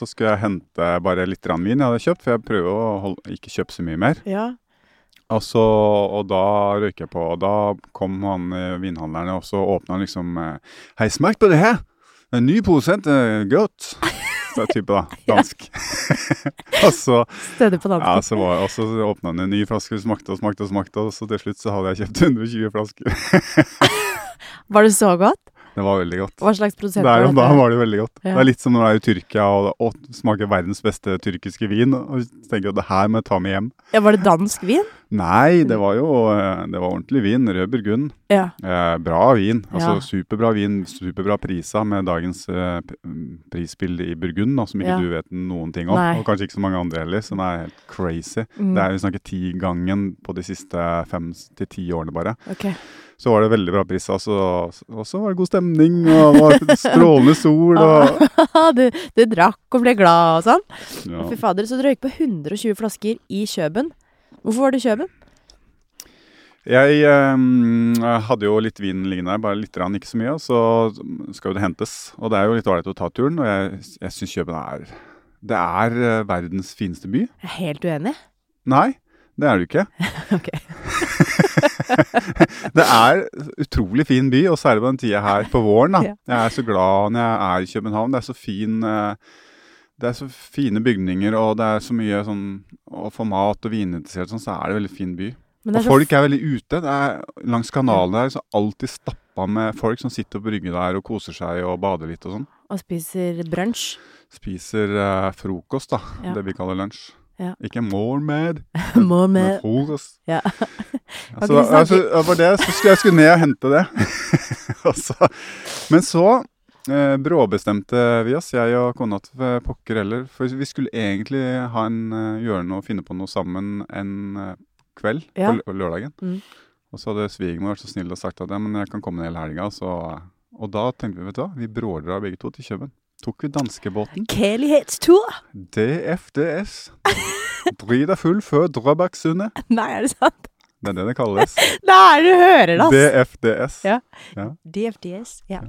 Så skulle jeg hente bare litt grann vin jeg hadde kjøpt, for jeg prøver å holde, ikke kjøpe så mye mer. Ja. Og, så, og da røyker jeg på, og da kom han eh, vinhandleren, og så åpna han liksom eh, Hei, smak på det her! En ny produsent, eh, godt! Så er type, da. Dansk. og så, Stødig på ja, dansk. så var, og så åpna han en ny flaske, smakte og smakte og smakte, og så til slutt så hadde jeg kjøpt 120 flasker. Var det så godt? Det var veldig godt. Hva slags produsent var det? da var det veldig godt. Ja. Det er litt som når du er i Tyrkia og, og smaker verdens beste tyrkiske vin, og tenker at det her må jeg ta med hjem. Ja, var det dansk vin? Nei, det var jo eh, det var ordentlig vin. Rød burgund. Ja. Eh, bra vin. Altså Ja. superbra vin, superbra prisa med dagens eh, mm, prisbilde i Burgund, da, som ikke Ja. du vet noen ting om. Nei. Og kanskje ikke så mange andre heller, så det er helt crazy. Mm. Det er Vi snakker tigangen på de siste fem til ti årene, bare. Okay Så var det veldig bra priser. og så og så var det god stemning, og det var strålende sol, og du, du drakk og ble glad og sånn? ja. Fy fader, så du røyk på 120 flasker i Kjøben. Hvorfor var det Kjøben? Jeg eh, hadde jo litt vin liggende her, bare litt, rann, ikke så mye, og så skal jo det hentes. Og det er jo litt ålreit å ta turen, og jeg, jeg syns Kjøben er Det er eh, verdens fineste by. Jeg er helt uenig. Nei, det er det ikke. Ok. Det er utrolig fin by, og særlig på den tida her på våren. da. Jeg er så glad når jeg er i København. Det er så fin eh, det er så fine bygninger, og det er så mye sånn Å få mat og vininteresserte sånn, så er det en veldig fin by. Og folk er veldig ute. Det er, langs kanalen der så alltid stappa med folk som sitter på brygge der og koser seg og bader litt og sånn. Og spiser brunsj. Spiser uh, frokost, da. Ja. Det vi kaller lunsj. Ja. Ikke more mad, men med frokost. Ja. altså, altså, det var det, så skulle jeg skulle ned og hente det. altså, men så eh, bråbestemte vi oss, jeg og kona til eh, pokker heller. For vi skulle egentlig ha en, eh, gjøre noe, finne på noe sammen en eh, kveld Ja. på lørdagen. Mm. Og så hadde svigermor vært så snill og sagt at ja, men jeg kan komme ned hele helga. Og da tenkte vi, vet du hva, vi brådrar begge to til København. Tok vi danskebåten. Kjærlighetstur! DFDS. Dry deg full før Drøbaksundet. Nei, er det sant? Det er det det kalles. Da er det du hører det, ass! DFDS. Ja. Ja. DFDS. Ja.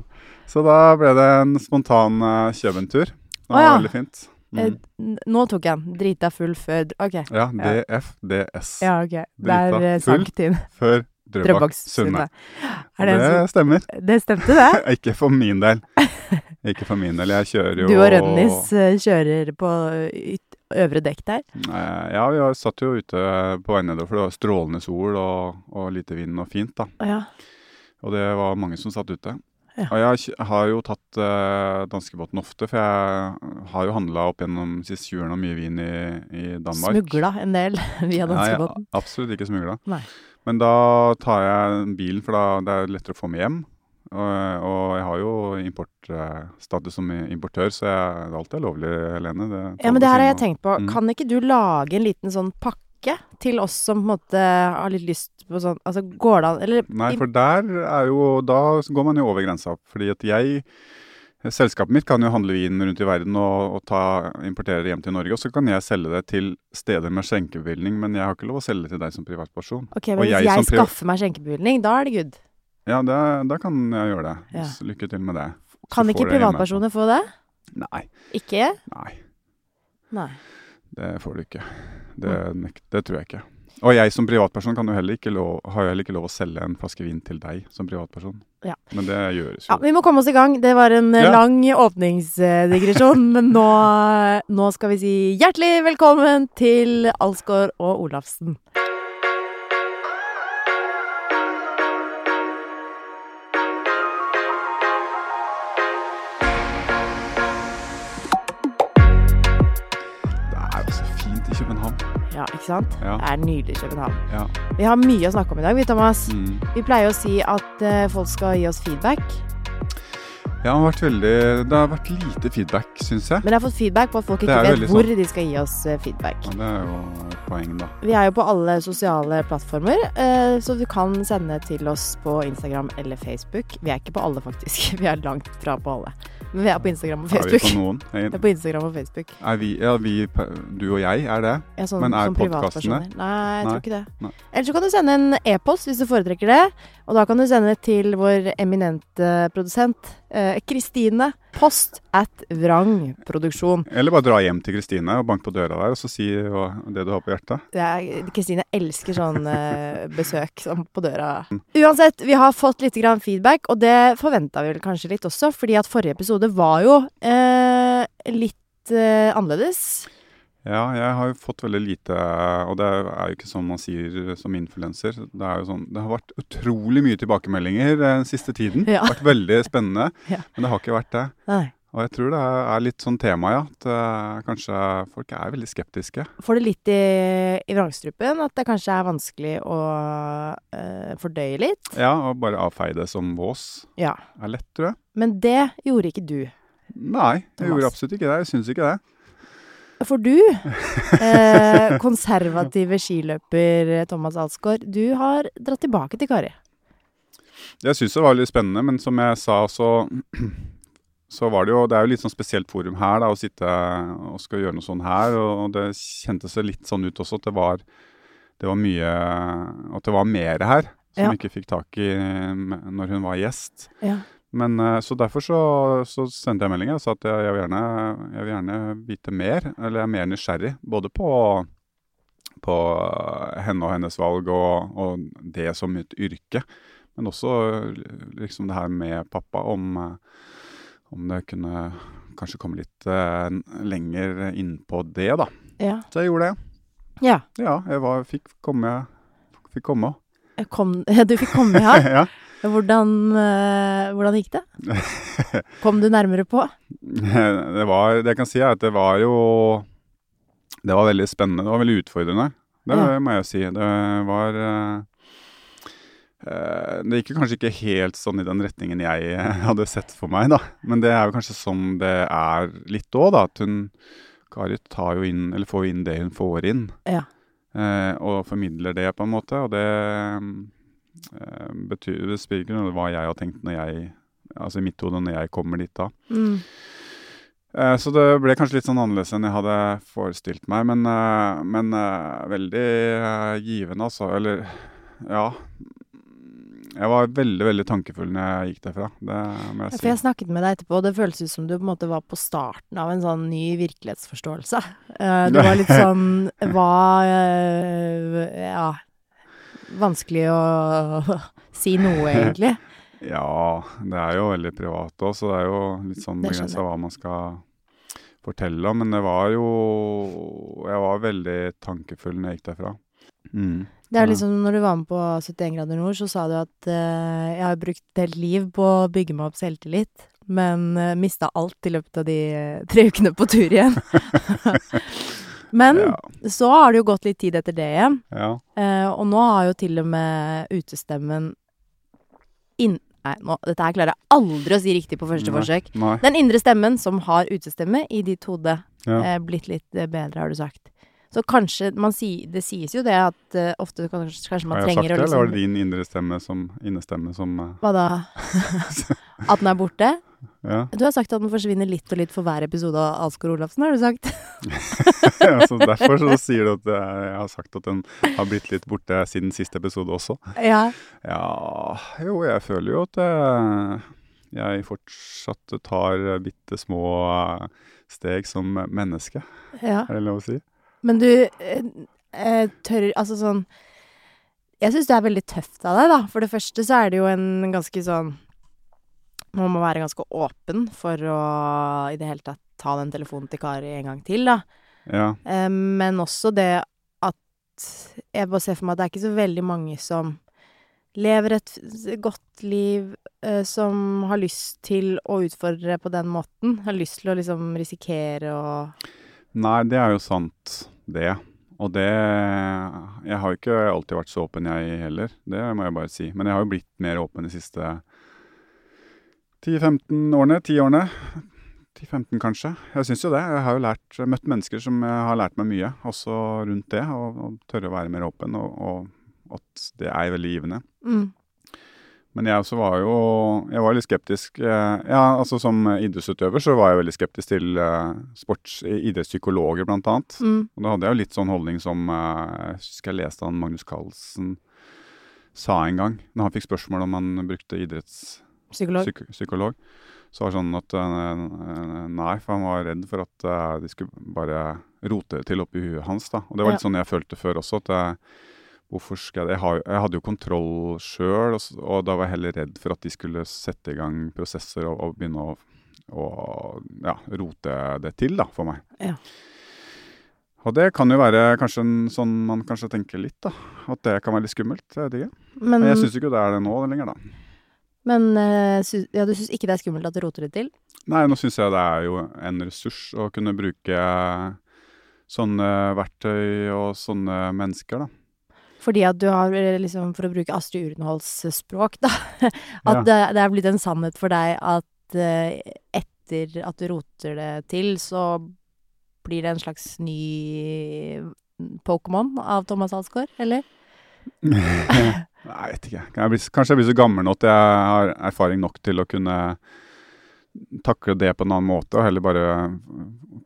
Så da ble det en spontan uh, København-tur. Det var oh, ja. veldig fint. Eh, Mm. Eh, Nå tok jeg den. Drita full før OK. Ja, DFDS. Ja, ok. Drita Der eh, full. inn. Før. Drøbaksundet. Er det, Det stemmer. det stemte, det? Ikke for min del. Ikke for min del. Jeg kjører jo Du og Rønnis eh, kjører på yt øvre dekk der. Eh, Ja, vi satt jo ute på vei nedover, for det var strålende sol og, og lite vind og fint, da. Ja. Og det var mange som satt ute. Ja. Og jeg har jo tatt eh, danskebåten ofte, for jeg har jo handla opp gjennom siste 20 årene mye vin i, i Danmark. Smugla en del via danskebåten. Nei, absolutt ikke smugla. Men da tar jeg bilen, for da det er lettere å få med hjem. Og, og jeg har jo importstatus som importør, så jeg, alt er lovlig, Helene. Det Ja, men det her har jeg tenkt på. Mm. Kan ikke du lage en liten sånn pakke til oss som på en måte har litt lyst på sånn Altså, går det an Eller Nei, for der er jo Da går man jo over grensa. Fordi at jeg Selskapet mitt kan jo handle vin rundt i verden og, og ta, importere det hjem til Norge. Og så kan jeg selge det til steder med skjenkebevilgning, men jeg har ikke lov å selge det til deg som privatperson. Ok, Og men hvis jeg jeg, skaffer meg skjenkebevilgning, da er det good. Ja, det, da kan jeg gjøre det. Ja. Lykke til med det. Så Kan ikke privatpersoner få det? Nei. Ikke? Nei, Nei. det får du ikke. Det, det tror jeg ikke. Og jeg som privatperson kan jo heller ikke lov, har jo heller ikke lov å selge en flaske vin til deg som privatperson. Ja. Men det gjøres jo. Ja, vi må komme oss i gang. Det var en eh, Ja. lang åpningsdigresjon. men nå, nå skal vi si hjertelig velkommen til Alsgaard og Olafsen. Ja, ikke sant? Ja. Det er nydelig København. Ja. Vi har mye å snakke om i dag, vi, Thomas. Mm. Vi pleier å si at uh, folk skal gi oss feedback. Ja, det har vært veldig Det har vært lite feedback, syns jeg. Men jeg har fått feedback på at folk ikke vet hvor hvor de skal gi oss eh, feedback. Ja, det er jo et poeng, da. Vi er jo på alle sosiale plattformer, eh, så du kan sende til oss på Instagram eller Facebook. Vi er ikke på alle, faktisk. Vi er langt fra på alle. Men vi er på Instagram og Facebook. Er vi på noen? noen? Vi er på Instagram og Facebook. Er vi, ja, vi, du og jeg, er det? Ja, sånn, Men er privatpersoner. Nei, jeg Nei. tror ikke det. Nei. Eller så kan du sende en e-post hvis du foretrekker det. Og da kan du sende det til vår eminente produsent Kristine Post at Vrang Produksjon. Eller bare dra hjem til Kristine og banke på døra der og så si det du har på hjertet. Er- Kristine elsker sånn eh, besøk sånn på døra. Uansett, vi har fått litt grann feedback, og det forventa vi vel kanskje litt også, fordi at forrige episode var jo eh, litt eh, annerledes. Ja, jeg har jo fått veldig lite Og det er jo ikke sånn man sier som influenser. Det er jo sånn Det har vært utrolig mye tilbakemeldinger eh, den siste tiden. Ja. Det har vært veldig spennende, Ja. men det har ikke vært det. Nei. Og jeg tror det er er litt sånn tema, ja. At uh, kanskje folk er veldig skeptiske. Får det litt i, i vrangstrupen, at det kanskje er vanskelig å uh, fordøye litt. Ja, og bare avfeie det som vås Ja. er lett, tror jeg. Men det gjorde ikke du. Nei, jeg Thomas. gjorde absolutt ikke det. Jeg syns ikke det. For du, eh, konservative skiløper Thomas Alsgaard, du har dratt tilbake til Kari. Jeg syns det var litt spennende, men som jeg sa, så så var det jo Det er jo litt sånn spesielt forum her, da, å sitte og skal gjøre noe sånn her. Og, det kjentes litt sånn ut også, at det var, det var mye At det var mer her som Ja. ikke fikk tak i når hun var gjest. Ja. Men eh, Så derfor så, så sendte jeg melding og sa at jeg, jeg, vil gjerne, jeg vil gjerne vite mer. Eller jeg er mer nysgjerrig. Både på, på henne og hennes valg og, og det som et yrke. Men også liksom det her med pappa, om, eh, om det kunne kanskje komme litt uh, lenger inn på det, da. Ja. Så jeg gjorde det. ja. Ja, jeg var, fikk komme. Fikk komme. Kom, du fikk komme, ja. ja. Hvordan, eh, hvordan gikk det? Kom du nærmere på? Det var Det jeg kan si, er at det var jo Det var veldig spennende. Det var veldig utfordrende. Det Ja. må jeg si. Det var eh, Det gikk kanskje ikke helt sånn i den retningen jeg hadde sett for meg, da. Men det er jo kanskje sånn det er litt òg, da. At hun Kari tar jo inn, eller får inn det hun får inn. Ja. Eh, og formidler det, på en måte. Og det betyr Det spiller ikke noe hva jeg har tenkt når jeg Altså i mitt hode når jeg kommer dit da. Mm. Eh, Så det ble kanskje litt sånn annerledes enn jeg hadde forestilt meg, men, eh, men eh, veldig eh, givende, altså. Eller, ja. Jeg var veldig, veldig tankefull når jeg gikk derfra, det må jeg For jeg snakket med deg etterpå, og det føltes ut som du på en måte var på starten av en sånn ny virkelighetsforståelse. Du var litt sånn Hva eh, Ja. Vanskelig å si noe, egentlig. Ja, det er jo veldig privat òg, så det er jo litt sånn begrensa hva man skal fortelle om. Men det var jo Jeg var veldig tankefull når jeg gikk derfra. Mm. Det er liksom Når du var med på 71 grader nord, så sa du at uh, jeg har brukt et helt liv på å bygge meg opp selvtillit, men uh, mista alt i løpet av de eh, tre ukene på tur igjen. men Ja. så har det jo gått litt tid etter det igjen, ja. eh, og nå har jo til og med utestemmen inn... Nei, nå, dette her klarer jeg aldri å si riktig på første Nei. forsøk. Nei. Den indre stemmen som har utestemme i ditt hode, Ja. eh, blitt litt eh, bedre, har du sagt. Så kanskje man si, Det sies jo det at uh, ofte kanskje, kanskje man Har jeg sagt det, liksom, eller var det din indre stemme som, innestemme som uh... Hva da? At den er borte? Ja. Du har sagt at den forsvinner litt og litt for hver episode av Alsgaard Olafsen, har du sagt. ja, så derfor så sier du at jeg, har sagt at den har blitt litt borte siden siste episode også. Ja. Ja, jo, jeg føler jo at jeg fortsatt tar bitte små steg som menneske, ja. er det lov å si? Men du eh, eh, tør Altså sånn Jeg syns det er veldig tøft av deg, da. For det første så er det jo en ganske sånn Man må være ganske åpen for å i det hele tatt ta den telefonen til Kari en gang til, da. Ja, Eh, men også det at Jeg bare ser for meg at det er ikke så veldig mange som lever et godt liv, eh, som har lyst til å utfordre på den måten. Har lyst til å liksom risikere og Nei, det er jo sant, det. Og det Jeg har jo ikke alltid vært så åpen, jeg heller. Det må jeg bare si. Men jeg har jo blitt mer åpen de siste 10-15 årene. 10 årene. 10-15 kanskje. Jeg syns jo det. Jeg har jo lært, møtt mennesker som har lært meg mye, også rundt det. Og, og tørre å være mer åpen, og, og at det er veldig givende. mm. Men jeg også var jo Jeg var litt skeptisk. eh, Ja, altså Som idrettsutøver så var jeg veldig skeptisk til eh, sports, idrettspsykologer, blant annet. Mm. Og da hadde jeg jo litt sånn holdning som eh, Jeg husker jeg leste han Magnus Carlsen sa en gang, når han fikk spørsmål om han brukte Psykolog. idrettspsykolog. Så var det sånn at eh, Nei, for han var redd for at eh, de skulle bare rote det til oppi huet hans, da. Og det var litt Ja. sånn jeg følte før også, at jeg, hvorfor skal jeg? Jeg, har, jeg hadde jo kontroll sjøl, og, og da var jeg heller redd for at de skulle sette i gang prosesser og, og begynne å, og, ja, rote det til, da, for meg. Ja. Og det kan jo være kanskje en sånn man kanskje tenker litt, da. At det kan være litt skummelt. Jeg vet ikke. Men, Men jeg syns ikke det er det nå lenger, da. Men eh, sy ja, du syns ikke det er skummelt at du roter det til? Nei, nå syns jeg det er jo en ressurs å kunne bruke sånne verktøy og sånne mennesker, da. Fordi at du har, eh, liksom, for å bruke Astrid Urenholds språk, da, at Ja. det, det er blitt en sannhet for deg at eh, etter at du roter det til, så blir det en slags ny Pokémon av Thomas Alsgaard, eller? Jeg vet ikke. Kan jeg bli, kanskje jeg blir så gammel nå at jeg har erfaring nok til å kunne takle det på en annen måte, og heller bare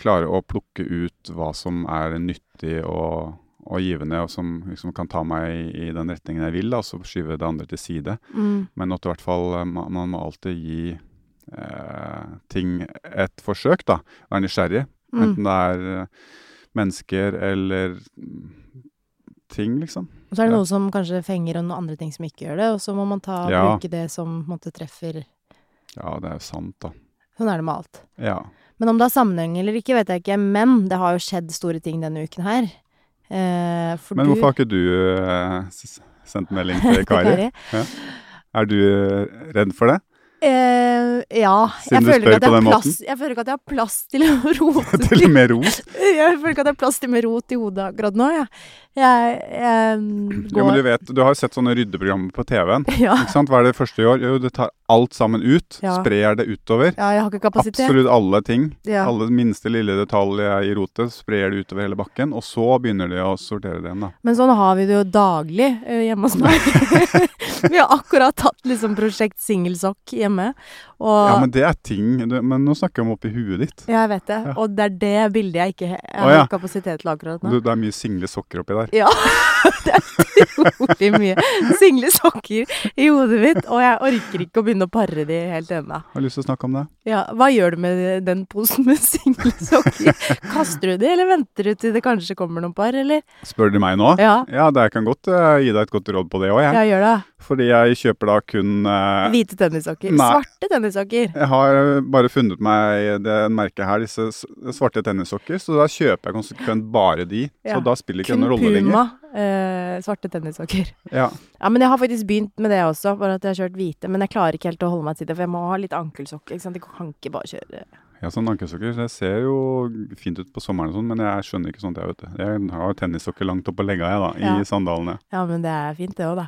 klare å plukke ut hva som er nyttig og, og givende, og som liksom kan ta meg i den retningen jeg vil, da, og så skyve det andre til side. Mm. Men at i hvert fall man, man må alltid gi eh, ting et forsøk, da. Være nysgjerrig. Mm. Enten det er eh, mennesker eller mm, ting, liksom. Og så er det Ja. noe som kanskje fenger, og noen andre ting som ikke gjør det, og så må man ta, Ja. bruke det som måte treffer. Ja, det er jo sant, da. Sånn er det med alt. Ja. Men om det har sammenheng eller ikke, vet jeg ikke. Men det har jo skjedd store ting denne uken her. Eh, Men du hvorfor har ikke du eh, sendt melding til Kari? Er du eh, redd for det? Eh, ja. Jeg føler, jeg, plass, jeg føler ikke at jeg har plass til å rote til og med rot? Jeg føler ikke at jeg har plass til mer rot i hodet akkurat nå, jeg. Jeg, jeg går Jo, men du vet, du har jo sett sånne ryddeprogrammer på TV-en. ja. Ikke sant? Hva er det første du gjør? Jo, du tar alt sammen ut. Ja. Sprer det utover. ja, jeg har ikke kapasitet. Absolutt alle ting. Ja. Alle minste lille detalj i rotet sprer det utover hele bakken, og så begynner de å sortere det igjen, da. Men sånn har vi det jo daglig eh, hjemme hos meg. vi har akkurat tatt liksom prosjekt singelsokk hjemme. Og Ja, men det er ting Men nå snakker vi om oppi huet ditt. Ja, jeg vet det. Og det er det bildet jeg ikke jeg har ja. kapasitet til akkurat Du, det er mye single sokker oppi der. Ja, det er utrolig mye single sokker i hodet mitt, og jeg orker ikke å begynne å pare de helt ennå. Har lyst til å snakke om det? Ja, hva gjør du med den posen med single sokker? Kaster du de, eller venter du til det kanskje kommer noen par, eller? Spør du meg nå? Ja, Ja, det jeg kan godt uh, gi deg et godt råd på det òg, jeg. ja gjør det. Fordi jeg kjøper da kun uh, Hvite tennissokker. Nei. Svarte tennissokker. Jeg har eh, bare funnet meg det merket her, disse svarte tennissokker, så da kjøper jeg konsekvent bare de. Ja. Så da spiller ikke Kun noen rolle Puma eh, svarte tennissokker. Ja. Ja, men jeg har faktisk begynt med det også, bare at jeg har kjørt hvite. Men jeg klarer ikke helt å holde meg til det, for jeg må ha litt ankelsokker. ikke sant? Jeg kan ikke bare kjøre ja, sånn ankelsokker. Det ser jo fint ut på sommeren og sånn, men jeg skjønner ikke sånt, jeg, vet du. Jeg har tennissokker langt oppå legga, jeg, da, Ja. i sandalene. Ja, men det er fint det òg, da.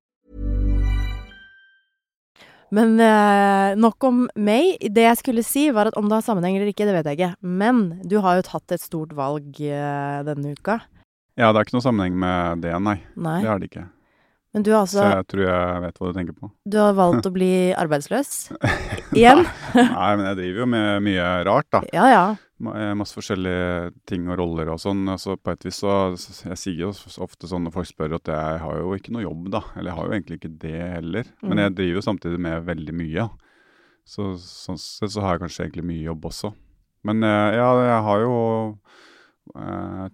Men eh, nok om meg. Det jeg skulle si, var at om det har sammenheng eller ikke, det vet jeg ikke. Men du har jo tatt et stort valg eh, denne uka. Ja, det er ikke noe sammenheng med det, nei. Nei. Det har det ikke. Men du har Så altså jeg tror jeg vet hva du tenker på. Du har valgt å bli arbeidsløs. Igjen. Nei, men jeg driver jo med mye rart, da. Ja ja. Eh, Masse forskjellige ting og roller og sånn. Altså, på et vis så Jeg sier jo ofte sånn når folk spør at jeg har jo ikke noe jobb, da. Eller jeg har jo egentlig ikke det heller. Men Mm. jeg driver jo samtidig med veldig mye. Så sånn sett så har jeg kanskje egentlig mye jobb også. Men eh, ja, jeg har jo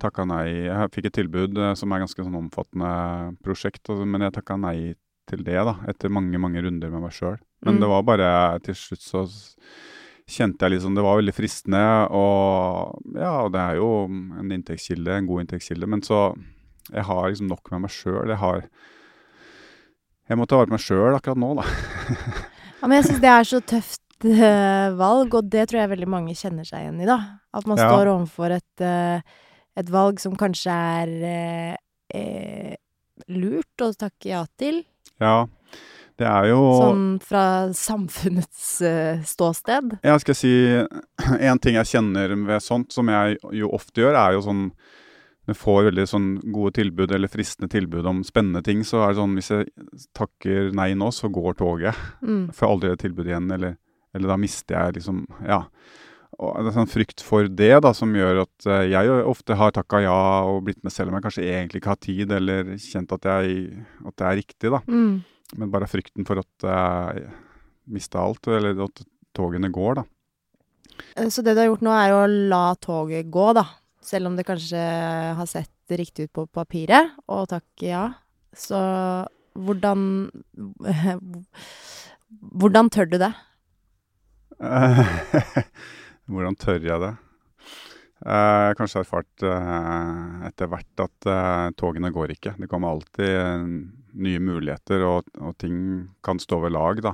takka nei Jeg fikk et tilbud eh, som er ganske sånn omfattende prosjekt, og, men jeg takka nei til det, da. Etter mange, mange runder med meg sjøl. Men Mm. det var bare Til slutt så kjente jeg liksom Det var veldig fristende, og ja, det er jo en inntektskilde, en god inntektskilde, men så Jeg har liksom nok med meg sjøl. Jeg har Jeg må ta vare på meg sjøl akkurat nå, da. ja men jeg syns det er så tøft eh, valg, og det tror jeg veldig mange kjenner seg igjen i, da. At man Ja. står overfor et, eh, et valg som kanskje er eh, eh, lurt å takke ja til. Ja. Det er jo Sånn fra samfunnets uh, ståsted? Ja, skal jeg si En ting jeg kjenner ved sånt, som jeg jo ofte gjør, er jo sånn jeg får veldig sånn gode tilbud eller fristende tilbud om spennende ting, så er det sånn hvis jeg takker nei nå, så går toget. Mm. Får aldri et tilbud igjen, eller, eller da mister jeg liksom Ja. Og det er sånn frykt for det da, som gjør at eh, jeg ofte har takka ja og blitt med selv om jeg kanskje egentlig ikke har tid, eller kjent at, jeg, at det er riktig, da. Mm. Men bare frykten for at jeg mister alt, eller at togene går, da. Eh, Så det du har gjort nå, er å la toget gå, da. Selv om det kanskje har sett riktig ut på papiret, og takk ja. Så hvordan Hvordan tør du det? Hvordan tør jeg det? Jeg har kanskje erfart eh, etter hvert at eh, togene går ikke. Det kommer alltid eh, nye muligheter, og, og ting kan stå ved lag, da.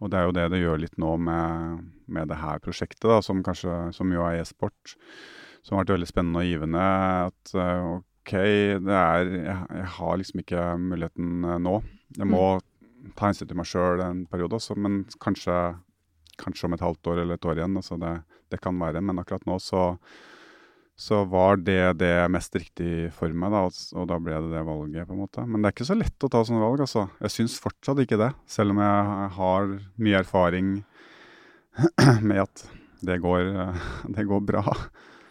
Og det er jo det det gjør litt nå med, med det her prosjektet, da, som kanskje som jo er e-sport. Som har vært veldig spennende og givende. At eh, OK, det er jeg, jeg har liksom ikke muligheten eh, nå. Jeg må ta hensyn til meg sjøl en periode også, men kanskje kanskje om et halvt år eller et år igjen. Altså det, det kan være. Men akkurat nå så, så var det det mest riktig for meg, da, og, og da ble det det valget, på en måte. Men det er ikke så lett å ta sånne valg, altså. Jeg syns fortsatt ikke det. Selv om jeg har mye erfaring med at det går, det går bra.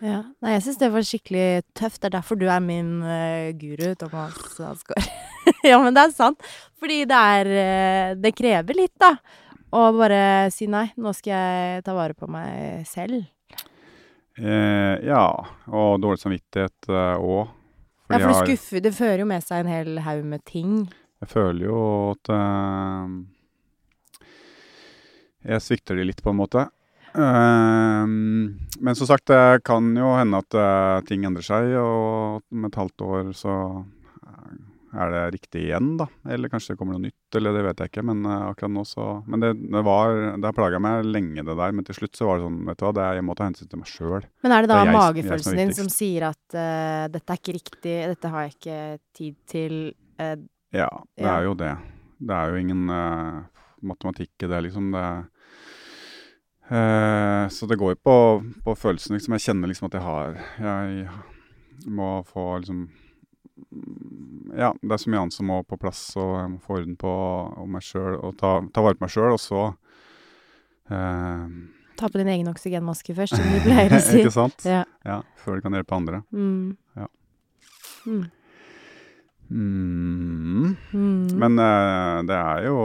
Ja. Nei, jeg syns det var skikkelig tøft. Det er derfor du er min uh, guru, Thomas Asgaard. ja, men det er sant. Fordi det er uh, Det krever litt, da. Å bare si nei. Nå skal jeg ta vare på meg selv. Eh, ja, og dårlig samvittighet òg. Ja, for du skuffer Det fører jo med seg en hel haug med ting. Jeg føler jo at eh, jeg svikter de litt, på en måte. Eh, men som sagt, det kan jo hende at eh, ting endrer seg, og om et halvt år så eh, er det riktig igjen, da. Eller kanskje det kommer noe nytt, eller det vet jeg ikke. Men eh, akkurat nå så Men det, det var Det har plaga meg lenge, det der. Men til slutt så var det sånn, vet du hva, det er, jeg må ta hensyn til meg sjøl. Men er det da Det er jeg som- jeg som er magefølelsen din som sier at uh, dette er ikke riktig, dette har jeg ikke tid til Uh, Ja, det er jo det. Det er jo ingen uh, matematikk i det, liksom. Det eh, Så det går jo på, på følelsen, liksom. Jeg kjenner liksom at jeg har Jeg må få liksom Ja, det er så mye annet som må på plass, og jeg må få orden på meg sjøl, og ta, ta vare på meg sjøl, og så eh, Ta på din egen oksygenmaske først, som du pleier å si. Ikke sant? Ja. Ja, før du kan hjelpe andre. Mm. Ja. Mm. Mm. Mm. Men eh, det er jo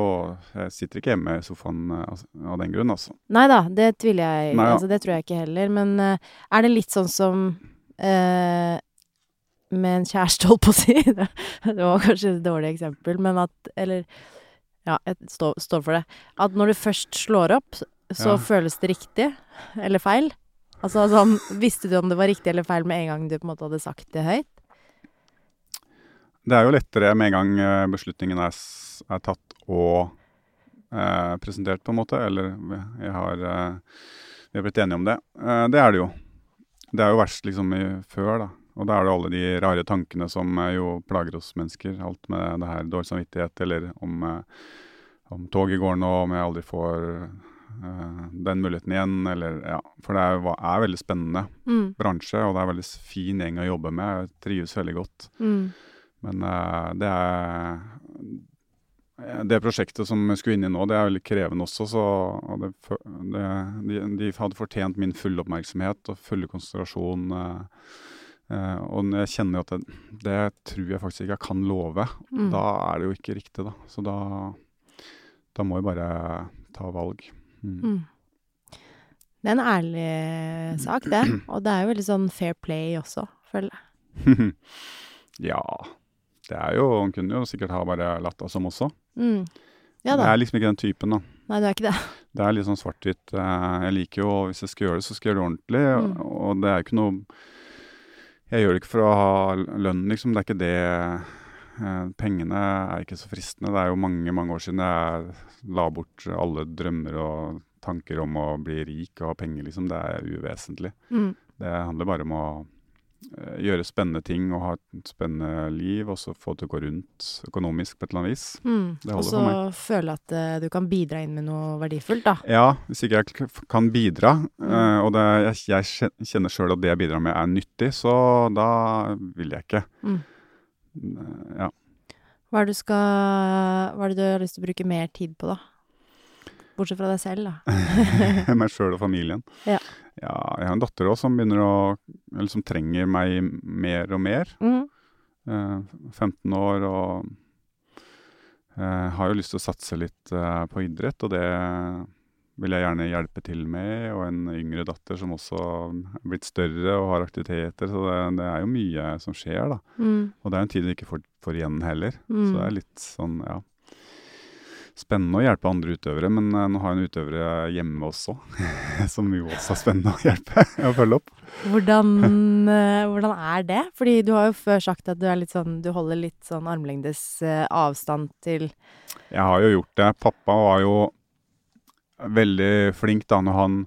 Jeg sitter ikke hjemme i sofaen eh, altså, av den grunn, altså. Nei da, det tviler jeg Nei, ja. Altså, det tror jeg ikke heller. Men eh, er det litt sånn som eh, med en kjæreste, holdt på å si? det var kanskje et dårlig eksempel, men at Eller ja, jeg står, stå for det. At når du først slår opp, så Ja. føles det riktig eller feil. Altså sånn Visste du om det var riktig eller feil med en gang du på en måte hadde sagt det høyt? Det er jo lettere med en gang eh, beslutningen er, er tatt og eh, presentert, på en måte. Eller jeg har, eh, vi har blitt enige om det. Eh, det er det jo. Det er jo verst liksom i, før, da. Og da er det alle de rare tankene som eh, jo plager oss mennesker. Alt med det her dårlig samvittighet, eller om, eh, om toget går nå, om jeg aldri får uh, den muligheten igjen, eller ja. For det er, er veldig spennende Mm. bransje, og det er en veldig fin gjeng å jobbe med. Jeg trives veldig godt. Mm. Men uh, det er Det prosjektet som jeg skulle inn i nå, det er veldig krevende også, så og det, det, de, de hadde fortjent min fulle oppmerksomhet og fulle konsentrasjon. eh, eh, og jeg kjenner at det, det tror jeg faktisk ikke jeg kan love, Mm. da er det jo ikke riktig, da. Så da, da må jeg bare ta valg. Mm. Mm. Det er en ærlig sak, det. Og det er jo veldig sånn fair play også, føler jeg. ja. Det er jo Hun kunne jo sikkert ha bare latt det som også. Mm. Ja da. er liksom ikke den typen, da. Nei, det er ikke det. Det er litt sånn svart-hvitt. Eh, Jeg liker jo, hvis jeg skal gjøre det, så skal jeg gjøre det ordentlig. Mm. Og, og det er jo ikke noe Jeg gjør det ikke for å ha lønn, liksom. Det er ikke det. Eh, Pengene er ikke så fristende. Det er jo mange, mange år siden jeg la bort alle drømmer og tanker om å bli rik og ha penger, liksom. Det er uvesentlig. Mm. Det handler bare om å gjøre spennende ting og ha et spennende liv, og så få det til å gå rundt økonomisk på et eller annet vis. Mm. Og så føle at uh, du kan bidra inn med noe verdifullt, da. Ja, hvis ikke jeg kan bidra, Mm. uh, og det, jeg, jeg kjenner sjøl at det jeg bidrar med er nyttig, så da vil jeg ikke. Mm. Uh, Ja. Hva er det du skal Hva er det du har lyst til å bruke mer tid på, da? Bortsett fra deg selv, da. meg sjøl og familien. Ja. Ja, jeg har en datter òg som begynner å Eller som trenger meg mer og mer. Mm. Eh, 15 år og eh, har jo lyst til å satse litt eh, på idrett, og det vil jeg gjerne hjelpe til med. Og en yngre datter som også er blitt større og har aktiviteter. Så det, det er jo mye som skjer, da. Mm. Og det er en tid du ikke får, får igjen heller. Mm. Så det er litt sånn, ja Spennende å hjelpe andre utøvere, men eh, nå har jeg en utøvere hjemme også. som jo også er spennende å hjelpe og følge opp. Hvordan, eh, hvordan er det? Fordi du har jo før sagt at du sånn Du holder litt sånn armlengdes eh, avstand til Jeg har jo gjort det. Pappa var jo veldig flink da når han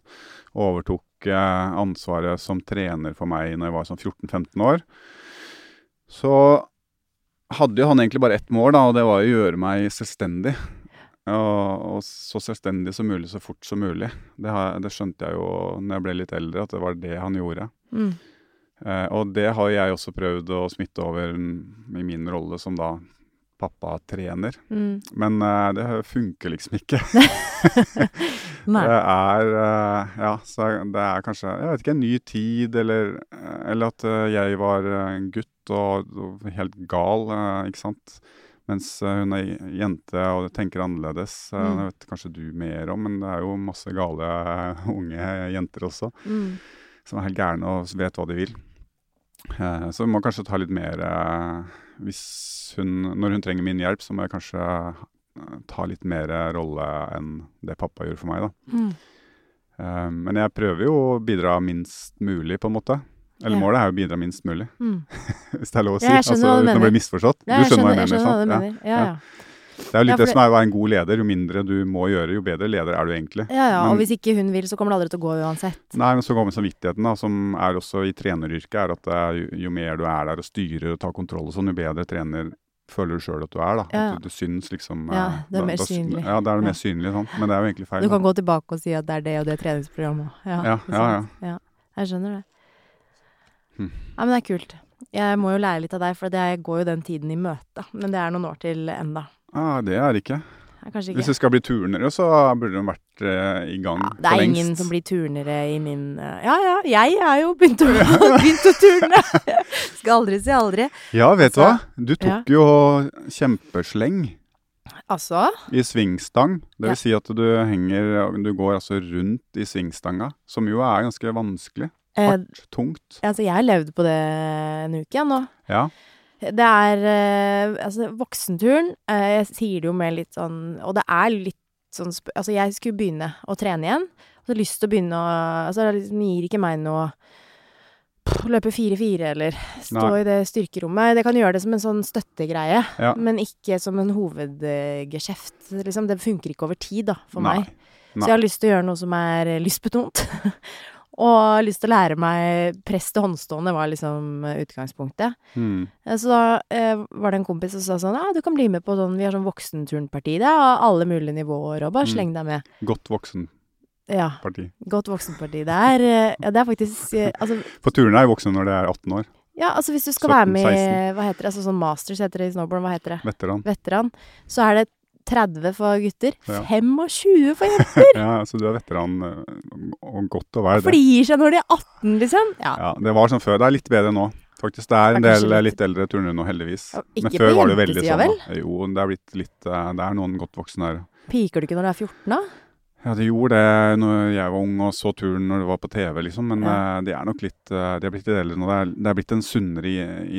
overtok ansvaret som trener for meg når jeg var sånn 14-15 år. Så hadde jo han egentlig bare ett mål, da, og det var å gjøre meg selvstendig. Og, og så selvstendig som mulig, så fort som mulig. Det, har, det skjønte jeg jo når jeg ble litt eldre, at det var det han gjorde. mm. Eh, og det har jeg også prøvd å smitte over i min rolle som da pappatrener. Mm. Men eh, det funker liksom ikke. Det er eh, Ja, så det er kanskje Jeg vet ikke, en ny tid, eller, eller at eh, jeg var eh, gutt og, og helt gal, eh, ikke sant. Mens eh, hun er jente og tenker annerledes. Eh, Mm. Det vet kanskje du mer om, men det er jo masse gale eh, unge jenter også Mm. som er helt gærne og vet hva de vil. Så vi må kanskje ta litt mer hvis hun, Når hun trenger min hjelp, så må jeg kanskje ta litt mer rolle enn det pappa gjorde for meg, da. Mm. Men jeg prøver jo å bidra minst mulig, på en måte. Eller Ja. målet er jo å bidra minst mulig, Mm. hvis det er lov å si. Ja, altså, uten å bli misforstått. Ja, du skjønner, skjønner hva jeg mener, sant? Ja. Det er jo litt det som er å være en god leder. Jo mindre du må gjøre, jo bedre leder er du egentlig. ja, ja. Og hvis ikke hun vil, så kommer det aldri til å gå uansett. Nei, men så kommer samvittigheten, da, som er også i treneryrket, er at er jo, jo mer du er der og styrer og tar kontroll og sånn, jo bedre trener føler du sjøl at du er, da. At du, du syns liksom Ja, eh, det er mer da- synlig. Ja, det er det mer synlige, sånn. Men det er jo egentlig feil. Du kan da. gå tilbake og si at det er det og det treningsprogrammet. Ja, Ja, ja, ja. ja. Jeg skjønner det. Ja, men det er kult. Jeg må jo lære litt av deg, for det går jo den tiden i møte. Men det er noen år til enda. Ah, det er ikke. Ja, Kanskje Hvis ikke. det skal bli turnere, så burde de vært eh, i gang Ja, det er ingen som blir turnere i min eh, Ja ja, jeg er jo begynt å, begynt å turne! Skal aldri si aldri. Ja, vet du hva? Du tok jo kjempesleng Altså i svingstang. Det vil si at du henger Du går altså rundt i svingstanga, som jo er ganske vanskelig. Eh, tungt. Altså, jeg har levd på det en uke igjen nå. Ja. Det er eh, Altså, voksenturen eh, Jeg sier det jo med litt sånn Og det er litt sånn Altså, jeg skulle begynne å trene igjen. Og så hadde lyst til å begynne å Altså, det liksom gir ikke meg noe Løpe 4-4 eller stå Nei. i det styrkerommet. Det kan gjøre det som en sånn støttegreie, Ja. men ikke som en hovedgeskjeft. Liksom. Det funker ikke over tid, da, for Nei. meg. Nei. Så jeg har lyst til å gjøre noe som er eh, lystbetont. og lyst til å lære meg press til håndstående, var liksom eh, utgangspunktet. Mm. Så da eh, var det en kompis som sa sånn Ja, du kan bli med på sånn Vi har sånn voksenturnparti. Det er alle mulige nivåer, og bare Mm. sleng deg med. Godt voksen Ja. parti. Godt voksenparti. Det er, eh, ja, det er faktisk Altså, For turene er jo voksne når de er 18 år. ja, altså hvis du skal 17, være med i Hva heter det? Altså sånn masters heter det i snowboard. Hva heter det? Veteran. Veteran. Så er det 30 for gutter. Ja. 25 for jenter! Ja, så du er veteran, øh, og godt å være det. Flir seg når de er 18, liksom. Ja. Ja, det var sånn før. Det er litt bedre nå. Faktisk, Det er en del litt- litt eldre turnere nå, heldigvis. Ja, Men før var det jo veldig sånn. da. Jo, det er blitt litt øh, Det er noen godt voksne her. Piker du ikke når du er 14, da? Ja, de gjorde det når jeg var ung og så turen når det var på TV, liksom. Men Ja. øh, de er nok litt øh, De er blitt litt eldre nå. Det er, det er blitt en sunnere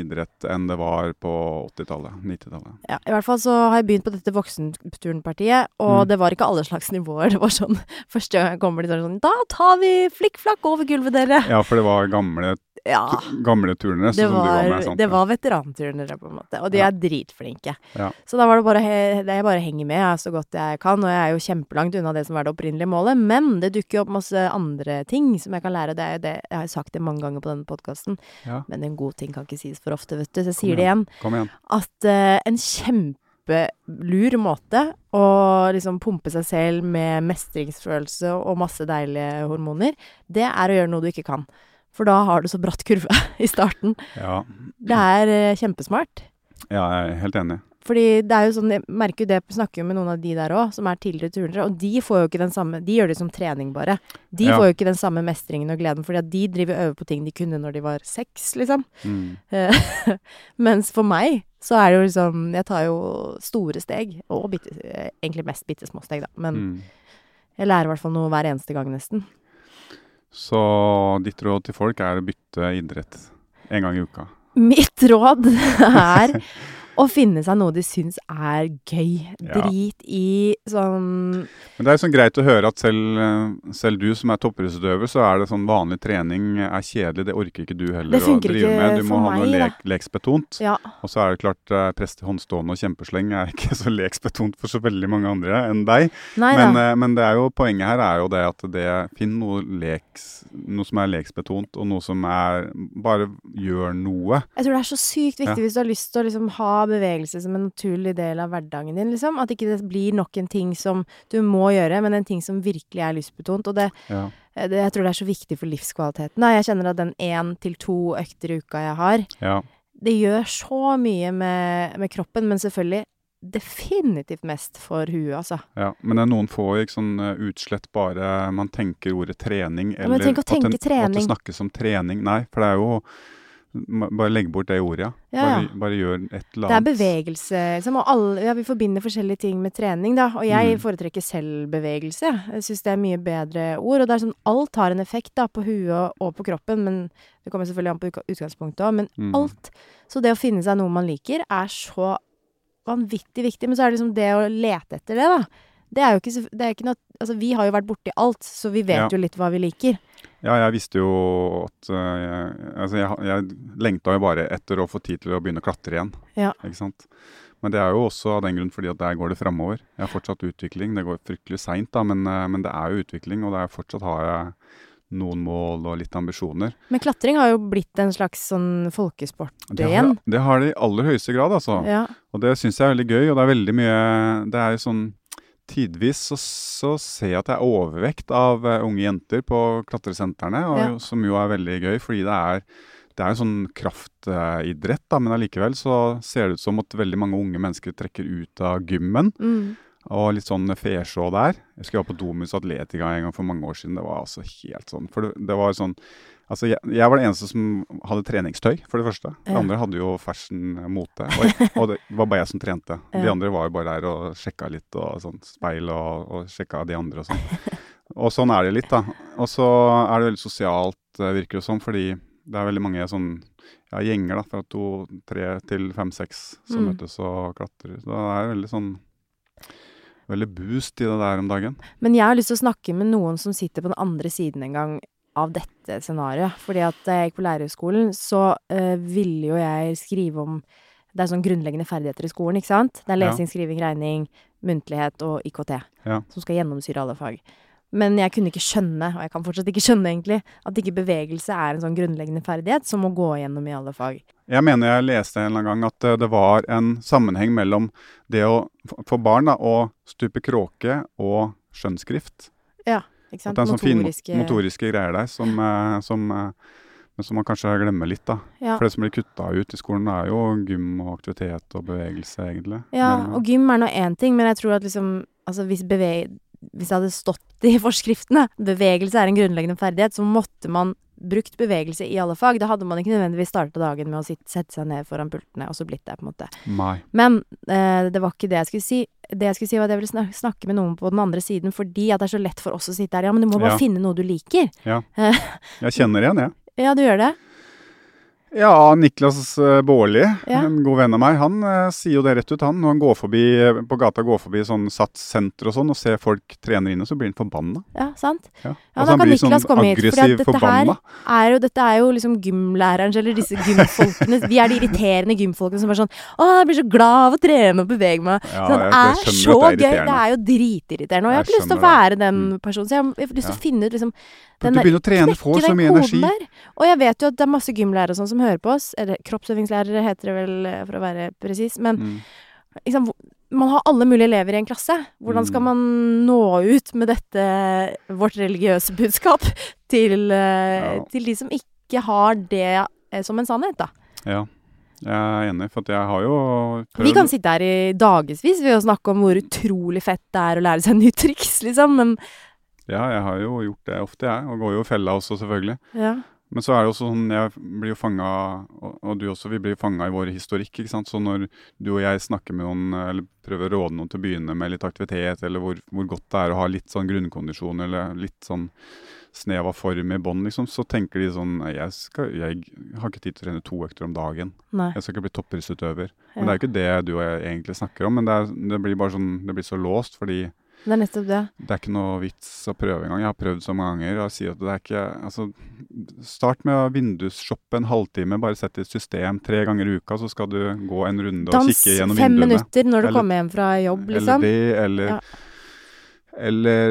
idrett enn det var på 80-tallet. 90-tallet. Ja, I hvert fall så har jeg begynt på dette voksenturnpartiet, og Mm. det var ikke alle slags nivåer. Det var sånn Første gang jeg kommer er det sånn Da tar vi flikkflakk over gulvet, dere! Ja, for det var gamle Ja. gamle turnere, sånn du var var, med. Sant? det var veteranturnere, på en måte. Og de Ja. er dritflinke. Ja. Så da var det bare jeg bare henger med jeg, så godt jeg kan. Og jeg er jo kjempelangt unna det som var det opprinnelige målet. Men det dukker jo opp masse andre ting som jeg kan lære. Det er jo det Jeg har sagt det mange ganger på denne podkasten, Ja. men en god ting kan ikke sies for ofte, vet du. Så jeg sier det igjen. Kom igjen. At uh, en kjempelur måte å liksom pumpe seg selv med mestringsfølelse og masse deilige hormoner, det er å gjøre noe du ikke kan. For da har du så bratt kurve i starten. Ja. Det er eh, kjempesmart. ja, jeg er helt enig. Fordi det er jo sånn, jeg merker jo det, snakker jo med noen av de der òg, som er tidligere turnere, og de får jo ikke den samme De gjør det som trening, bare. De Ja. får jo ikke den samme mestringen og gleden, fordi at de driver og øver på ting de kunne når de var seks, liksom. Mm. Eh, Mens for meg så er det jo liksom Jeg tar jo store steg, og bitte, eh, egentlig mest bitte små steg, da. Men Mm. jeg lærer i hvert fall noe hver eneste gang, nesten. Så ditt råd til folk er å bytte idrett en gang i uka. Mitt råd er å finne seg noe de syns er gøy. Ja. Drit i sånn Men det er sånn greit å høre at selv, eh, selv du som er toppidrettsutøver, så er det sånn vanlig trening er kjedelig. Det orker ikke du heller å drive med. Du må ha noe lek, leksbetont. Ja. Og så er det klart prest prest, håndstående og kjempesleng er ikke så leksbetont for så veldig mange andre enn deg. Nei Men, eh, men det er jo, poenget her er jo det at det finn noe, leks, noe som er leksbetont, og noe som er Bare gjør noe. Jeg tror det er så sykt viktig Ja. hvis du har lyst til å liksom ha bevegelse som en naturlig del av hverdagen din, liksom. At ikke det blir nok en ting som du må gjøre, men en ting som virkelig er lystbetont. Og det, Ja. det, jeg tror det er så viktig for livskvaliteten. Da. Jeg kjenner at den én til to økter i uka jeg har, ja. det gjør så mye med, med kroppen, men selvfølgelig definitivt mest for huet, altså. Ja, men det er noen få ikke, sånn eh, utslett bare man tenker ordet trening, Ja, eller tenk å at, tenke at det snakkes om trening. Nei, for det er jo Bare legg bort det ordet, ja. Ja, ja. Bare, bare gjør et eller annet. Det er bevegelse, liksom. Og alle, ja, vi forbinder forskjellige ting med trening, da. Og jeg Mm. foretrekker selvbevegelse. Jeg syns det er mye bedre ord. Og det er sånn alt har en effekt da, på huet og på kroppen, men det kommer selvfølgelig an på utgangspunktet òg. Men Mm. alt. Så det å finne seg noe man liker, er så vanvittig viktig. Men så er det liksom det å lete etter det, da. Det er jo ikke, det er ikke noe Altså, vi har jo vært borti alt, så vi vet Ja. jo litt hva vi liker. Ja, jeg visste jo at uh, jeg, Altså, jeg, jeg lengta jo bare etter å få tid til å begynne å klatre igjen. Ja. Ikke sant? Men det er jo også av den grunn fordi at der går det framover. Jeg har fortsatt utvikling. Det går fryktelig seint, da, men, uh, men det er jo utvikling. Og det er fortsatt har jeg noen mål og litt ambisjoner. Men klatring har jo blitt en slags sånn folkesport Det har, igjen. det har det i aller høyeste grad, altså. Ja. Og det syns jeg er veldig gøy, og det er veldig mye Det er jo sånn Tidvis så, så ser jeg at det er overvekt av eh, unge jenter på klatresentrene, og, Ja. som jo er veldig gøy, fordi det er det er en sånn kraftidrett, da, men allikevel så ser det ut som at veldig mange unge mennesker trekker ut av gymmen. Mm. Og litt sånn fesjå der. Jeg skulle være på Domus Atletica en gang for mange år siden. Det var altså helt sånn For det, det var sånn Altså, jeg, jeg var den eneste som hadde treningstøy, for det første. De andre hadde jo fashion mote. Og, og det var bare jeg som trente. De andre var jo bare der og sjekka litt, og sånn speil og, og sjekka de andre og sånn. Og sånn er det litt, da. Og så er det veldig sosialt, eh, virker det som, fordi det er veldig mange sånn ja, gjenger da, fra to, tre til fem, seks som Mm. møtes og klatrer. Så det er veldig sånn Veldig boost i det der om dagen. Men jeg har lyst til å snakke med noen som sitter på den andre siden en gang av dette scenarioet. Fordi at da jeg gikk på lærerhøgskolen, så eh, ville jo jeg skrive om Det er sånn grunnleggende ferdigheter i skolen, ikke sant? Det er lesing, skriving, regning, muntlighet og IKT. Ja. Som skal gjennomsyre alle fag. Men jeg kunne ikke skjønne, og jeg kan fortsatt ikke skjønne egentlig, at ikke bevegelse er en sånn grunnleggende ferdighet som må gå igjennom i alle fag. Jeg mener jeg leste en eller annen gang at eh, det var en sammenheng mellom det å for barn da, å stupe kråke og skjønnskrift. Ja, ikke At sant? det er sånn fin Motoriske motoriske greier der som, eh, som, eh, men som man kanskje glemmer litt. da. Ja. For det som blir kutta ut i skolen, er jo gym og aktivitet og bevegelse, egentlig. Ja, Men, og gym er nå én ting, men jeg tror at liksom Altså hvis beve Hvis det hadde stått i forskriftene bevegelse er en grunnleggende ferdighet, så måtte man brukt bevegelse i alle fag. Da hadde man ikke nødvendigvis starta dagen med å sitte, sette seg ned foran pultene og så blitt det, på en måte. Mai. Men eh, det var ikke det jeg skulle si. Det jeg skulle si var at jeg ville snak snakke med noen på den andre siden fordi at det er så lett for oss å sitte her. Ja, men du må bare Ja. finne noe du liker. Jeg kjenner igjen, jeg. Ja, du gjør det? Ja, Niklas eh, Baarli, Ja. en god venn av meg, han eh, sier jo det rett ut. Han, når han går forbi eh, på gata går forbi sånn SATS-senter og sånn, og ser folk trener inne, så blir han forbanna. Ja, sant? Ja. Ja, altså, da kan Niklas sånn komme hit, For dette, forbanna. her er jo, dette er jo liksom gymlærerens, eller disse gymfolkene. Vi er de irriterende gymfolkene som er sånn Å, jeg blir så glad av å trene og bevege meg. Ja, sånn, det jeg- jeg er så det er gøy. Det er jo dritirriterende. Og jeg har ikke lyst til å være den Mm. personen. Så jeg jeg har lyst til å finne ut liksom den du begynner å trene, får så mye energi. Der. Og jeg vet jo at det er masse gymlærere og sånn som hører på oss. Eller kroppsøvingslærere heter det vel, eh, for å være presis. Men Mm. liksom, man har alle mulige elever i en klasse. Hvordan skal Mm. man nå ut med dette, vårt religiøse budskap, til, eh, Ja. til de som ikke har det eh, som en sannhet, da? Ja, jeg er enig, for jeg har jo prøvd Vi kan sitte her i dagevis ved å snakke om hvor utrolig fett det er å lære seg nye triks, liksom, men Ja, jeg har jo gjort det ofte, jeg. Og går jo i fella også, selvfølgelig. ja. Men så er det også sånn, jeg blir jo fanga, og, og du også, vi blir jo fanga i vår historikk, ikke sant. Så når du og jeg snakker med noen, eller prøver å råde noen til å begynne med litt aktivitet, eller hvor, hvor godt det er å ha litt sånn grunnkondisjon, eller litt sånn snev av form i bånd, liksom, så tenker de sånn jeg, skal, jeg har ikke tid til å trene to økter om dagen. Nei. Jeg skal ikke bli toppidrettsutøver. Ja. Men det er jo ikke det du og jeg egentlig snakker om, men det, er, det blir bare sånn, det blir så låst, fordi Det er nettopp det. det er ikke noe vits å prøve engang. Jeg har prøvd så mange ganger og sier at det er ikke Altså, start med å vindusshoppe en halvtime. Bare sett i et system tre ganger i uka, så skal du gå en runde og kikke gjennom vinduene. Dans fem minutter når du Eller- kommer hjem fra jobb, Eller liksom. det, eller Ja. Eller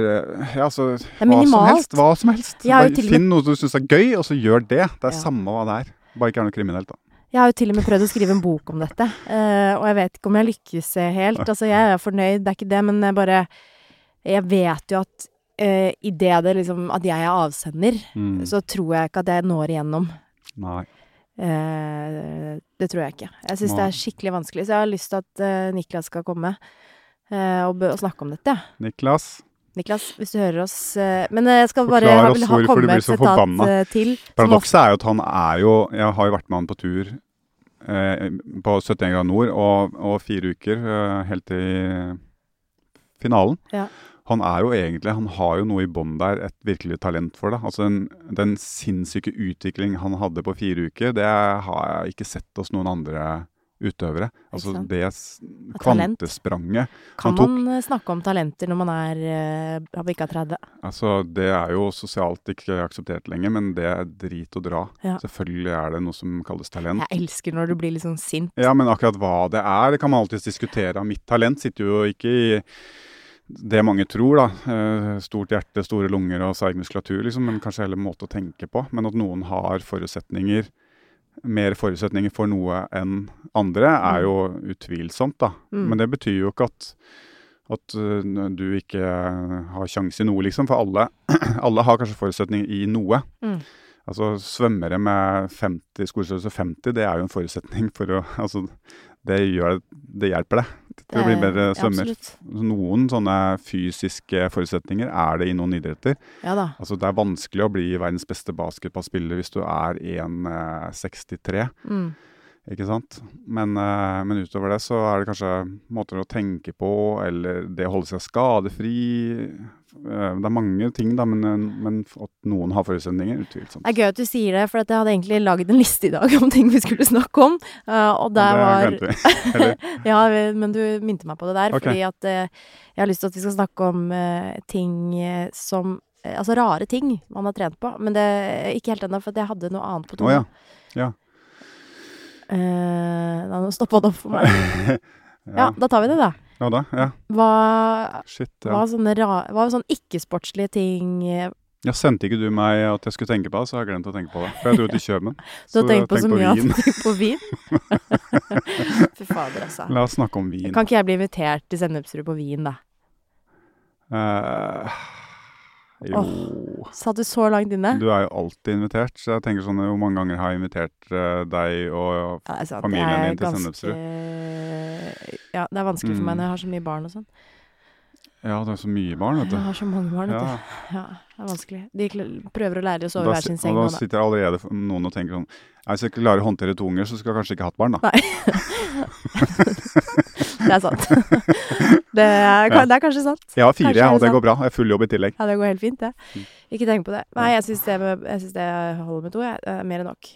Ja, altså Hva som helst. Hva som helst. Bare med- Finn noe du syns er gøy, og så gjør det. Det er Ja. samme hva det er. Bare ikke er noe kriminelt, da. Jeg har jo til og med prøvd å skrive en bok om dette, uh, og jeg vet ikke om jeg lykkes helt. Altså, jeg er fornøyd, det er ikke det, men jeg bare Jeg vet jo at uh, i det det liksom At jeg er avsender, Mm. så tror jeg ikke at jeg når igjennom. Nei. Uh, det tror jeg ikke. Jeg syns det er skikkelig vanskelig, så jeg har lyst til at uh, Niklas skal komme uh, og, og snakke om dette. Niklas. Niklas, hvis du hører oss eh, Men jeg skal bare Forklar oss ha, hvorfor du blir så forbanna. eh, Paradokset er jo at han er jo Jeg har jo vært med han på tur eh, på 71 grader nord og, og fire uker eh, helt til finalen. Ja. Han er jo egentlig Han har jo noe i bånn der, et virkelig talent for det. Altså den, den sinnssyke utvikling han hadde på fire uker, det har jeg ikke sett hos noen andre utøvere. Altså det kvantespranget. Kan han tok- man eh, snakke om talenter når man er har bikka 30? Altså, det er jo sosialt ikke akseptert lenger, men det er drit å dra. Ja. Selvfølgelig er det noe som kalles talent. Jeg elsker når du blir litt sånn sint. Ja, men akkurat hva det er, det kan man alltids diskutere. Mitt talent sitter jo ikke i det mange tror, da. Eh, Stort hjerte, store lunger og seig muskulatur, liksom. Men kanskje heller måte å tenke på. Men at noen har forutsetninger, mer forutsetninger for noe enn andre, er jo utvilsomt, da. Mm. Men det betyr jo ikke at at eh, du ikke har sjanse i noe, liksom. For alle, alle har kanskje forutsetninger i noe. Mm. Altså svømmere med 50, skolestørrelse 50, det er jo en forutsetning for å Altså, det gjør Det hjelper deg til å bli bedre svømmer. Ja, Noen sånne fysiske forutsetninger er det i noen idretter. Ja da. Altså, det er vanskelig å bli verdens beste basketballspiller hvis du er 1,63. Mm. Ikke sant? Men, eh, men utover det så er det kanskje måter å tenke på, eller det å holde seg skadefri. Eh, Det er mange ting, da, men, eh, men at noen har forutsetninger, utvilsomt. Det er gøy at du sier det, for at jeg hadde egentlig lagd en liste i dag om ting vi skulle snakke om. og der var det glemte vi. Eller, Ja, men du minte meg på det der, okay. fordi at jeg har lyst til at vi skal snakke om ting som Altså rare ting man har trent på. Men det ikke helt ennå, for jeg hadde noe annet på Å ja. tunga. Ja. Eh, Nå stoppa det opp for meg. Ja, ja. da tar vi det, da. Ja da. Ja. Hva Shit. hva Ja. sånne ra sånn ikke-sportslige ting eh, ja. Sendte ikke du meg at jeg skulle tenke på det, så har jeg glemt å tenke på det. For jeg dro til Kjøben. Du har tenkt på så mye at du tenker på vin? Fy fader, altså. La oss snakke om vin. Kan ikke jeg bli invitert til Sennepsrud på vin, da? Eh, jo Satt du så langt inne? Du er jo alltid invitert, så jeg tenker sånn Hvor mange ganger har jeg invitert uh, deg og Ja, sant. familien din til Sennepsrud? Ja, det er vanskelig for meg Mm. når jeg har så mye barn og sånn. Ja, du har så mye barn, vet du. Jeg har så mange barn, vet Ja, du. Ja, det er vanskelig. De prøver å lære å sove i hver sin seng og nå, da da. sitter allerede noen og tenker sånn Hvis jeg ikke klarer å håndtere to unger, så skal jeg kanskje ikke hatt barn, da. Nei. Det er sant. Det er, Ja. det er kanskje sant. Jeg har fire, Kanskje er og det går bra. Jeg har full jobb i tillegg. Ja, det går helt fint, det. Ja. Ikke tenk på det. Nei, jeg syns det, det holder med to. Jeg. Er mer enn nok.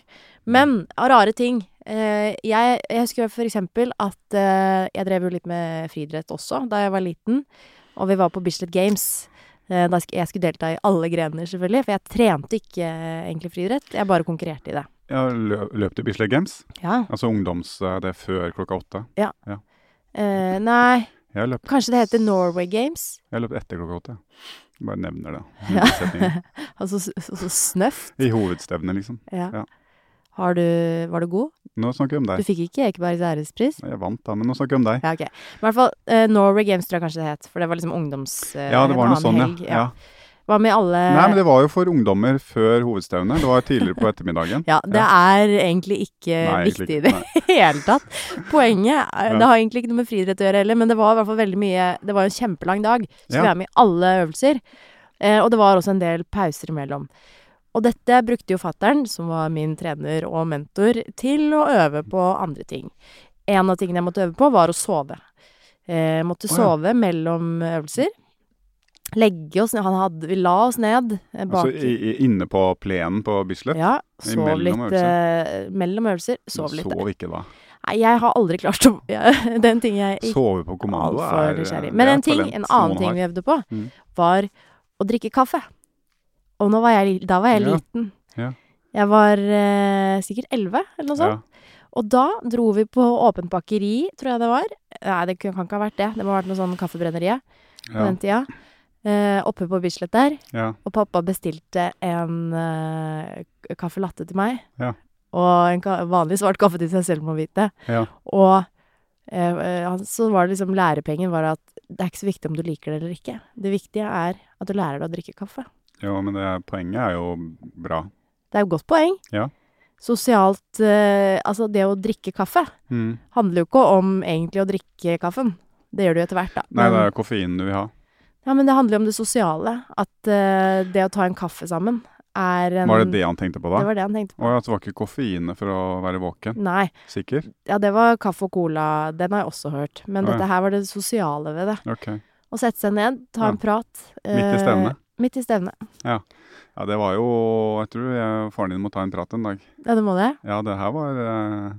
Men rare ting eh, jeg, jeg husker for eksempel at eh, jeg drev jo litt med friidrett også da jeg var liten. Og vi var på Bislett Games. Eh, da jeg skulle delta i alle grener, selvfølgelig. For jeg trente ikke eh, egentlig friidrett. Jeg bare konkurrerte i det. Ja, lø løp du Bislett Games? Ja. Altså ungdoms... eh, Det er før klokka åtte. Eh, nei, Jeg løp, kanskje det heter Norway Games? jeg løp etter klokka åtte. Bare nevner det. Ja. Altså så, så, så snøft. I hovedstevnet, liksom. Ja. Ja. Har du Var du god? Nå snakker vi om deg. Du fikk ikke Ekebergs ærespris? Jeg vant, da, men nå snakker vi om deg. Ja, ok. Men i hvert fall uh, Norway Games tror jeg kanskje det het. For det var liksom ungdoms... Uh, Ja, det var noe sånn, helg, ja. ja. Var med alle Nei, men det var jo for ungdommer før hovedstevnet. Det var tidligere på ettermiddagen. Ja, det er egentlig ikke Nei, viktig i det hele tatt. Poenget er, Ja. Det har egentlig ikke noe med friidrett å gjøre heller, men det var i hvert fall veldig mye Det var en kjempelang dag, så Ja. vi er med i alle øvelser. Eh, og det var også en del pauser imellom. Og dette brukte jo fattern, som var min trener og mentor, til å øve på andre ting. En av tingene jeg måtte øve på, var å sove. Jeg måtte Å, ja. sove mellom øvelser. Legge oss ned Han hadde Vi la oss ned eh, bak Altså i, i, inne på plenen på Bislett. Ja, sov mellom litt øvelser? eh, mellom øvelser. Sov litt. Sov ikke da. Nei, jeg har aldri klart å ja, Den ting jeg ikke Sove på kommando er nysgjerrig. Men er en ting, en annen ting vi øvde på, Mm. var å drikke kaffe. Og nå var jeg, da var jeg Ja. liten. Ja. Jeg var eh, sikkert elleve, eller noe sånt. Ja. Og da dro vi på åpent bakeri, tror jeg det var. Nei, det kan ikke ha vært det. Det må ha vært noe sånn Kaffebrenneriet på Ja. den tida. Eh, oppe på Bislett der. Ja. Og pappa bestilte en uh, caffè latte til meg. Ja. Og en vanlig svart kaffe til seg selv, må vite. Ja. Og eh, eh, så var det liksom lærepengen var at det er ikke så viktig om du liker det eller ikke. Det viktige er at du lærer deg å drikke kaffe. Jo, men det, er- poenget er jo bra. Det er jo godt poeng. Ja. Sosialt uh, Altså, det å drikke kaffe Mm. handler jo ikke om egentlig å drikke kaffen. Det gjør du jo etter hvert, da. Nei, det er koffeinen du vil ha. Ja, men det handler jo om det sosiale. At uh, det å ta en kaffe sammen er en Var det det han tenkte på da? Det var det han tenkte på. Å ja, så var ikke koffeinet for å være våken? Nei. Sikker? Ja, det var kaffe og cola. Den har jeg også hørt. Men Å, ja. dette her var det sosiale ved det. Ok. Å sette seg ned, ta Ja. en prat. Midt i eh, stevnet? Midt i stevnet. Ja, det var jo Jeg tror jeg faren din må ta en prat en dag. Ja, det må det. Ja, det her var eh,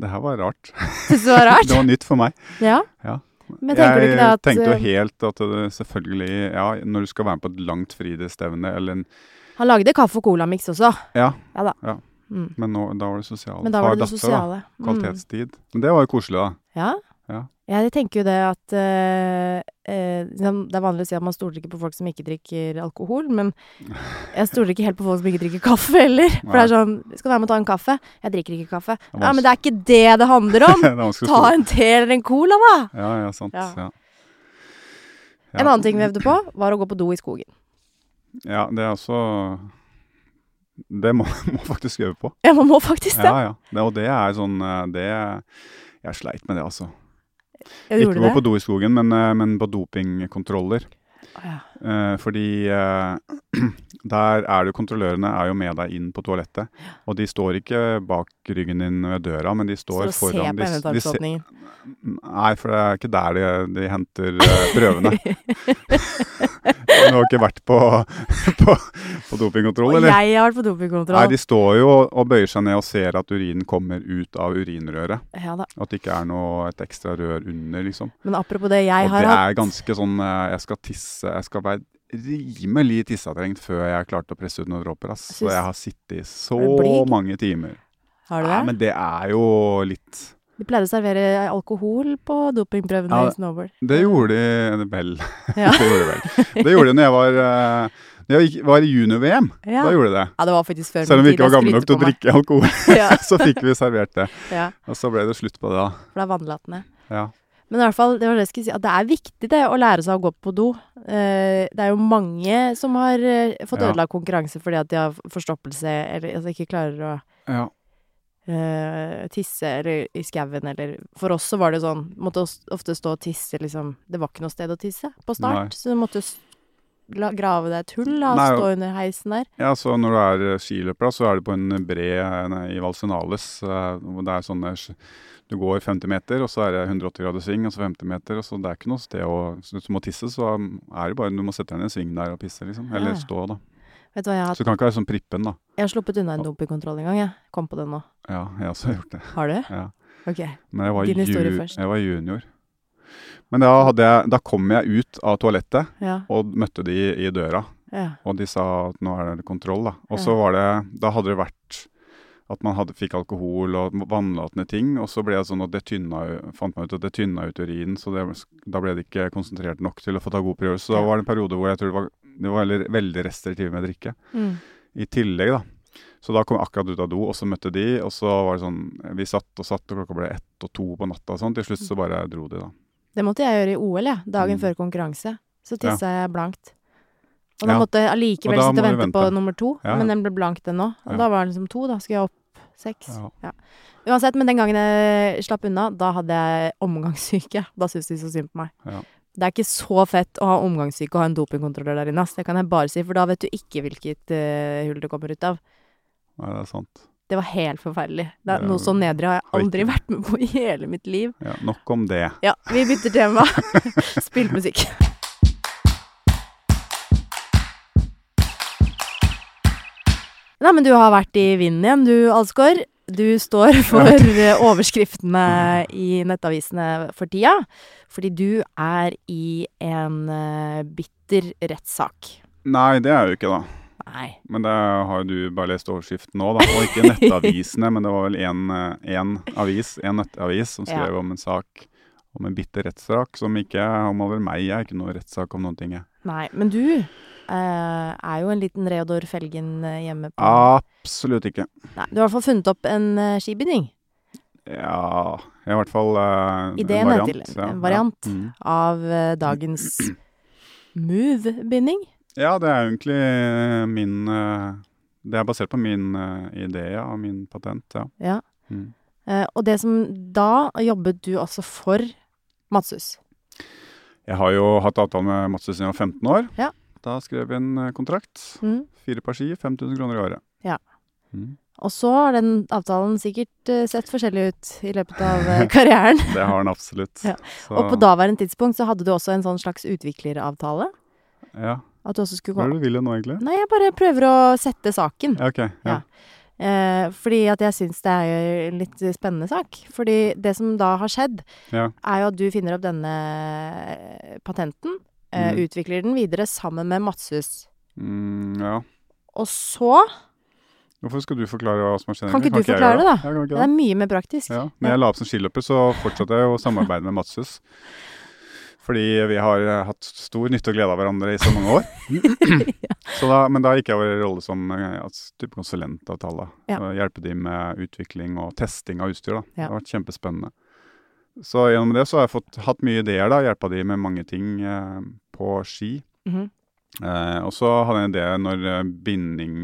Det her var rart. Syns du det var rart? det var nytt for meg. Ja. Ja. Men tenker du jeg ikke det at tenkte jo eh, helt at det selvfølgelig Ja, når du skal være med på et langt friidrettsstevne eller en Han lagde kaffe og colamiks også. Ja. Ja da. Ja. Mm. Men nå, da var det sosiale. Men da var Far, det det datter, sosiale. Da. Kvalitetstid. Men det var jo koselig, da. Ja. Ja. Jeg tenker jo det at liksom, Det er vanlig å si at man stoler ikke på folk som ikke drikker alkohol, men jeg stoler ikke helt på folk som ikke drikker kaffe heller. For det er sånn Skal du være med og ta en kaffe? Jeg drikker ikke kaffe. Ja, men det er ikke det det handler om! det Ta en te eller en cola, da! Ja, ja, sant. Ja. Ja. En annen ting vi øvde på, var å gå på do i skogen. Ja, det er også Det må man faktisk øve på. Ja, man må faktisk det. Ja, ja. Det, og det er sånn eh, Det Jeg sleit med det, altså. Ikke gå på do i skogen, men, eh, men på dopingkontroller. Oh, ja. Eh, fordi uh, der er du jo kontrollørene er jo med deg inn på toalettet. Og de står ikke bak ryggen din ved døra, men de står Så foran. de, de, se- nei, for det er ikke der de, de henter uh, prøvene. du har ikke vært på, på, på dopingkontroll, Og eller? jeg har vært på dopingkontroll. Nei, de står jo og bøyer seg ned og ser at urinen kommer ut av urinrøret. Ja. At det ikke er noe, et ekstra rør under, liksom. Men apropos det, jeg og har det hatt er ganske sånn Jeg skal tisse Jeg skal være rimelig tissetrengt før jeg klarte å presse ut noen dråper. Ass. Så jeg har sittet i så mange timer. Har du det? Ja, men det er jo litt De pleide å servere alkohol på dopingprøvene Ja, i snowboard. Det gjorde de vel. Ja. det gjorde de vel. Det gjorde de når jeg var, eh, når jeg var i junior-VM. Ja. Da gjorde de det. ja, det var faktisk før Selv om vi ikke var gamle nok til å drikke alkohol, så fikk vi servert det. ja, Og så ble det slutt på det da. for det er vannlatende. Ja. Men i hvert fall, det var det jeg skulle si, at det er viktig det å lære seg å gå på do. Eh, det er jo mange som har eh, fått Ja. ødelagt konkurranse fordi at de har forstoppelse, eller altså ikke klarer å ja. eh, tisse eller i skauen, eller For oss så var det sånn Måtte ofte stå og tisse, liksom Det var ikke noe sted å tisse på start, Nei. så du måtte la, grave deg et hull da, Nei, og stå under heisen der. Ja, så når du er skiløper, da, så er du på en bre i Valsenales. eh, hvor det er sånne Du går 50 meter, og så er det 180 grader sving, og så 50 meter. og så Det er ikke noe sted å Hvis du må tisse, så er det bare du må sette deg ned i en sving der og pisse, liksom. Eller Ja. stå, da. Vet du hva jeg har Så du kan ikke være sånn prippen, da. Jeg har sluppet unna en dopingkontroll en gang, jeg. Kom på det nå. Ja, jeg har også gjort det. Har du? Ja. Ok. Men jeg var, Din historie først. jeg var junior. Men da, jeg, da kom jeg ut av toalettet Ja. og møtte de i, døra. ja. Og de sa at nå er det kontroll, da. Og så var det Da hadde det vært at man hadde, fikk alkohol og vannlatende ting. Og så ble det sånn at det tynna, fant man ut at det tynna ut urinen, så det, da ble det ikke konsentrert nok til å få ta god prøve. Så da var det en periode hvor jeg tror det var, det var veldig, veldig restriktive med drikke. Mm. I tillegg, da. Så da kom jeg akkurat ut av do, og så møtte de, og så var det sånn Vi satt og satt, og klokka ble ett og to på natta og sånn. Til slutt så bare dro de, da. Det måtte jeg gjøre i OL, jeg. Dagen Mm. før konkurranse. Så Ja. jeg blankt. Og da Ja. måtte jeg allikevel sitte og vente på nummer to. Ja, ja. Men den ble blank, den òg. Og Ja. da var det liksom to, da. Skulle jeg opp seks. Ja. Uansett, men den gangen jeg slapp unna, da hadde jeg omgangssyke. Da syntes de så synd på meg. Ja. Det er ikke så fett å ha omgangssyke og ha en dopingkontrollør der inne. Det kan jeg bare si, for da vet du ikke hvilket uh, hull det kommer ut av. Nei, det er sant. Det var helt forferdelig. Det er er noe så nedrig har jeg aldri vært med på i hele mitt liv. Ja, nok om det. Ja, vi bytter tema. Spill musikk. Nei, men du har vært i vinden igjen, du, Alsgaard. Du står for eh, overskriftene i nettavisene for tida. Fordi du er i en eh, bitter rettssak. Nei, det er jo ikke, da. Nei. Men det har du bare lest overskriften nå, da. Og ikke nettavisene, men det var vel én avis, en nettavis, som skrev om en sak om en bitter rettssak som ikke omhandler meg. Jeg er ikke noe rettssak om noen ting, jeg. Nei, men du eh, er jo en liten Reodor Felgen eh, hjemme på Absolutt ikke. Nei, Du har i hvert fall funnet opp en uh, skibinding Ja I hvert fall uh, Ideen en variant. til en variant. Ja. Mm. av uh, dagens Move-binding. ja, det er egentlig eh, min eh, Det er basert på min eh, idé, ja, og min patent, ja. Ja. Mm. Eh, og det som Da jobbet du altså for Madshus. Jeg har jo hatt avtale med Mats siden jeg var 15 år. Ja. Da skrev vi en eh, kontrakt. Mm. Fire par ski, 5000 kroner i året. Ja. Mm. Og så har den avtalen sikkert eh, sett forskjellig ut i løpet av eh, karrieren. Det har den absolutt. Ja. Og på daværende tidspunkt så hadde du også en sånn slags utvikleravtale. Ja. At du også skulle gå Hva er det du vil nå, egentlig? Nei, jeg bare prøver å sette saken. Ja, ok. Ja. Ja. Eh, fordi at jeg syns det er en litt spennende sak. Fordi det som da har skjedd, Ja. er jo at du finner opp denne eh, patenten, eh, Mm. utvikler den videre sammen med Madshus. Mm, ja. Og så Hvorfor skal du forklare hva som har skjedd? Kan ikke ikke du ikke forklare det, da? Ja, Det det? er mye mer praktisk. Ja. Når jeg la opp som skiløper, så fortsatte jeg å samarbeide med Madshus. Fordi vi har eh, hatt stor nytte og glede av hverandre i så mange år. så da, men da gikk jeg over i rolle som eh, altså, type konsulentavtale. Ja. Hjelpe de med utvikling og testing av utstyr. Da. Det har vært kjempespennende. Så gjennom det så har jeg fått, hatt mye ideer. da, Hjelpa de med mange ting eh, på ski. Mhm. Eh, og så hadde jeg en idé når eh, binding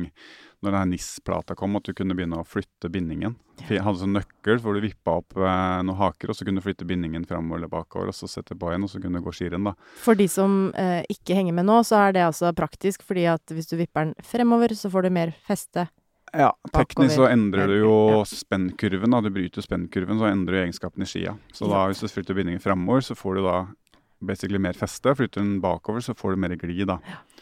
Når denne NIS-plata kom, at du kunne begynne å flytte bindingen. Jeg hadde sånn nøkkel hvor du vippa opp eh, noen haker, og så kunne du flytte bindingen framover eller bakover, og så sette på igjen, og så kunne du gå skirenn, da. For de som eh, ikke henger med nå, så er det altså praktisk, fordi at hvis du vipper den fremover, så får du mer feste. Ja, teknisk så endrer du jo Ja. spennkurven, da. Du bryter spennkurven, så endrer du egenskapen i skia. Så da hvis du flytter bindingen framover, så får du da basically mer feste. Flytter den bakover, så får du mer glid, da. Eh,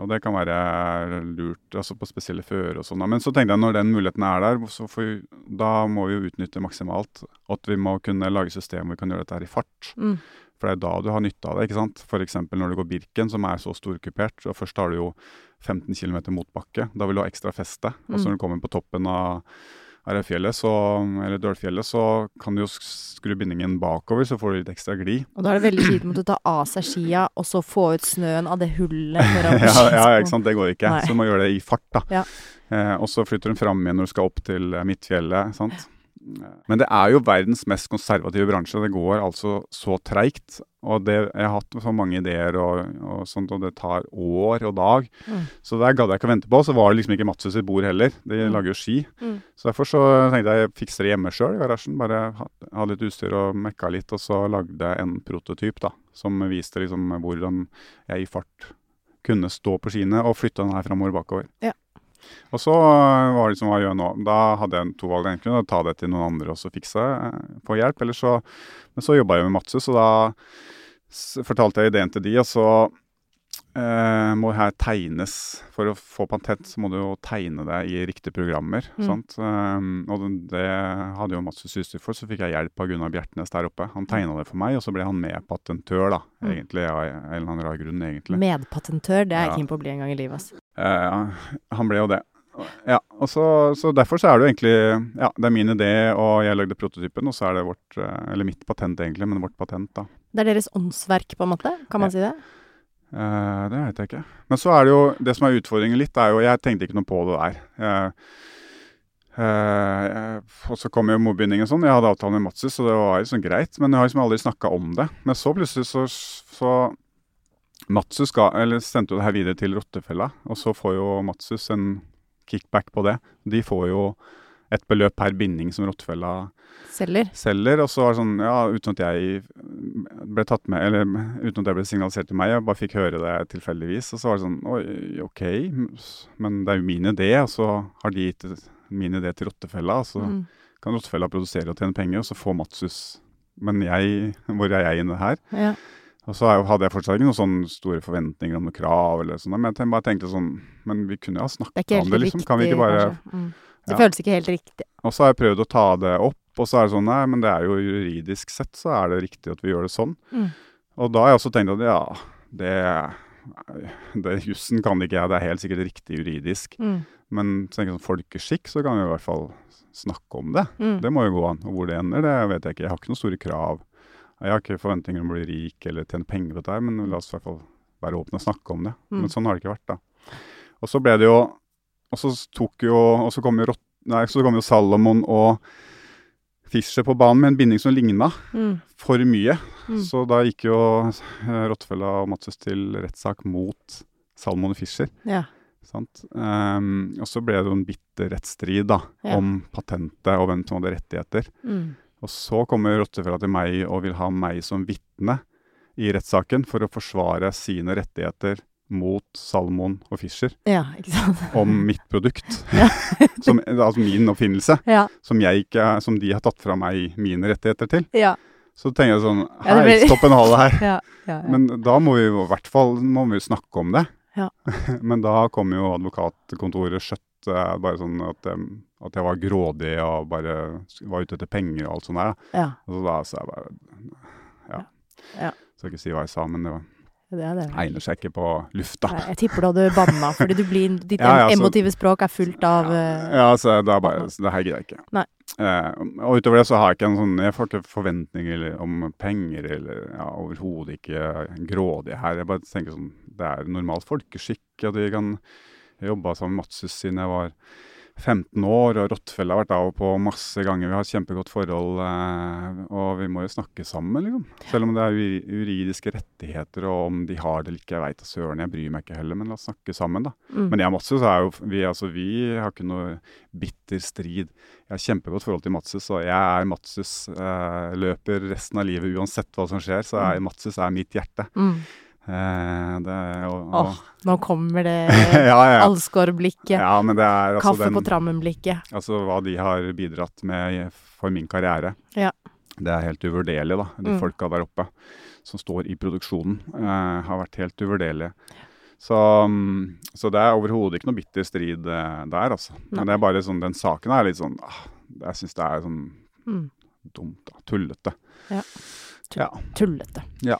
og det kan være lurt altså på spesielle fører og sånn. Men så tenkte jeg når den muligheten er der, så får vi, da må vi jo utnytte maksimalt. At vi må kunne lage system hvor vi kan gjøre dette her i fart. Mm. For det er da du har nytte av det. ikke sant? F.eks. når du går Birken, som er så storkupert. og Først har du jo 15 km motbakke. Da vil du ha ekstra feste. Og så Mm. når du kommer på toppen av RF-fjellet, så, eller Dølfjellet, så kan du jo skru bindingen bakover, så får du litt ekstra glid. Og da er det veldig kjipt å ta av seg skia, og så få ut snøen av det hullet ja, ja, ikke sant. Det går ikke. Nei. Så du må gjøre det i fart, da. Ja. Eh, og så flytter hun fram igjen når du skal opp til eh, Midtfjellet. sant? Men det er jo verdens mest konservative bransje. Det går altså så treigt. Og det, jeg har hatt så mange ideer, og, og sånt, og det tar år og dag. Mm. Så der gadd jeg ikke å vente på. Så var det liksom ikke Matsus sitt bord heller. De Mm. lager jo ski. Mm. Så derfor så tenkte jeg jeg fikser det hjemme sjøl i garasjen. Bare ha- hadde litt utstyr og mekka litt, og så lagde jeg en prototyp da, som viste liksom hvordan jeg i fart kunne stå på skiene og flytte den her framover bakover. Ja. Og så øh, var det liksom hva jeg gjør nå. Da hadde jeg to valg egentlig. Da ta det til noen andre og så fikse, eh, få hjelp. Eller så, men så jobba jeg med Matsus, og da fortalte jeg ideen til de, og så eh, må her tegnes. For å få patent så må du jo tegne det i riktige programmer. Mm. sant? Um, og det, hadde jo Mats utstyr for, så fikk jeg hjelp av Gunnar Bjertnæs der oppe. Han tegna det for meg, og så ble han medpatentør, da. Mm. Egentlig, av en eller annen rar grunn, egentlig. Medpatentør, det er jeg Ja. keen på å bli en gang i livet. ass. Eh, han ble jo det. Ja, og så, så derfor så er det jo egentlig Ja, det er min idé, og jeg lagde prototypen, og så er det vårt eh, Eller mitt patent, egentlig, men vårt patent, da. Det er deres åndsverk, på en måte? Kan man si det? Eh, det vet jeg ikke. Men så er det jo Det som er utfordringen litt, er jo Jeg tenkte ikke noe på det der. Uh, uh, og så kom jo mobbindingen sånn. Jeg hadde avtale med Matsus, så det var liksom greit. Men jeg har liksom aldri snakka om det. Men så plutselig så, så Matsus ga, eller sendte jo det her videre til Rottefella, og så får jo Matsus en kickback på det. De får jo et beløp per binding som Rottefella Selger? selger, og så var det sånn, ja, uten at jeg ble tatt med, eller uten at det ble signalisert til meg, jeg bare fikk høre det tilfeldigvis, og så var det sånn, oi, ok, men det er jo min idé, og så har de gitt min idé til Rottefella, og så Mm. kan Rottefella produsere og tjene penger, og så få Matsus, men jeg, hvor er jeg inne her? Ja. Og så hadde jeg fortsatt ikke noen sånne store forventninger om noe krav, eller sånt, men jeg bare tenkte sånn, men vi kunne jo ha snakket om det, liksom, kan vi ikke bare... Mm. Det Ja. føles ikke helt riktig. Og så har jeg prøvd å ta det opp, og så er det sånn Nei, men det er jo juridisk sett så er det riktig at vi gjør det sånn. Mm. Og da har jeg også tenkt at ja, det, det Jussen kan ikke jeg, det er helt sikkert riktig juridisk. Mm. Men tenker sånn folkeskikk, så kan vi i hvert fall snakke om det. Mm. Det må jo gå an. Og hvor det ender, det vet jeg ikke. Jeg har ikke noen store krav. Jeg har ikke forventninger om å bli rik eller tjene penger på dette, men la oss i hvert fall være åpne og snakke om det. Mm. Men sånn har det ikke vært, da. Og så ble det jo Og så tok jo Og så kom jo, Rott- nei, så kom jo Salomon og Fischer på banen med en binding som ligna Mm. for mye. Mm. Så da gikk jo eh, Rottefella og Matsus til rettssak mot Salomon og Fischer. Ja. Sant? Ehm, og så ble det jo en bitter rettsstrid da, Ja. om patentet og hvem som hadde rettigheter. Mm. Og så kommer Rottefella til meg og vil ha meg som vitne i rettssaken for å forsvare sine rettigheter mot Salmon og Fischer ja, om mitt produkt. Som, altså min oppfinnelse, Ja. som, jeg ikke, som de har tatt fra meg mine rettigheter til. Ja. Så tenker jeg sånn Hei, blir- stopp en hale her. Ja. Ja. ja. Men da må vi i hvert fall må vi snakke om det. Ja. Men da kom jo advokatkontoret skjøtt eh, bare sånn at, em, at jeg var grådig og bare var ute etter penger og alt sånt der. ja. Og så da sa jeg bare Ja. Ja. Skal ikke si hva jeg sa, men det var, Det det. egner seg ikke på lufta. Nei, Jeg tipper du hadde banna, fordi du blir, ditt Ja, ja, så- emotive språk er fullt av Ja, Ja, så det bare så Det her gidder jeg ikke. Nei. Eh, og utover det så har jeg ikke en sånn Jeg får ikke forventninger om penger eller ja, overhodet ikke grådig her. Jeg bare tenker sånn Det er normal folkeskikk, og de kan Jeg jobba sammen med Matsus siden jeg var 15 år, og Rottfeld har vært av og på masse ganger. Vi har et kjempegodt forhold, eh, og vi må jo snakke sammen, liksom. Selv om det er juridiske rettigheter, og om de har det eller ikke, jeg veit da søren. Jeg bryr meg ikke heller, men la oss snakke sammen, da. mm. Men jeg og Matsus er jo vi, altså, vi har ikke noe bitter strid. Jeg har kjempegodt forhold til Matsus, og jeg er Matsus. Eh, løper resten av livet uansett hva som skjer, så er Matsus er mitt hjerte. Mm. Eh, det og, og, Åh, nå kommer det ja, ja. Alsgaard-blikket. ja, altså Kaffe den, på trammen-blikket. Altså hva de har bidratt med for min karriere. Ja. Det er helt uvurderlig, da. De Mm. folka der oppe som står i produksjonen, eh, har vært helt uvurderlige. Så, mm, så det er overhodet ikke noe bitter strid eh, der, altså. Nei. Men det er bare sånn, den saken er litt sånn ah, Jeg syns det er sånn Mm. dumt, da. Tullete. Ja. Ja. Tullete. ja.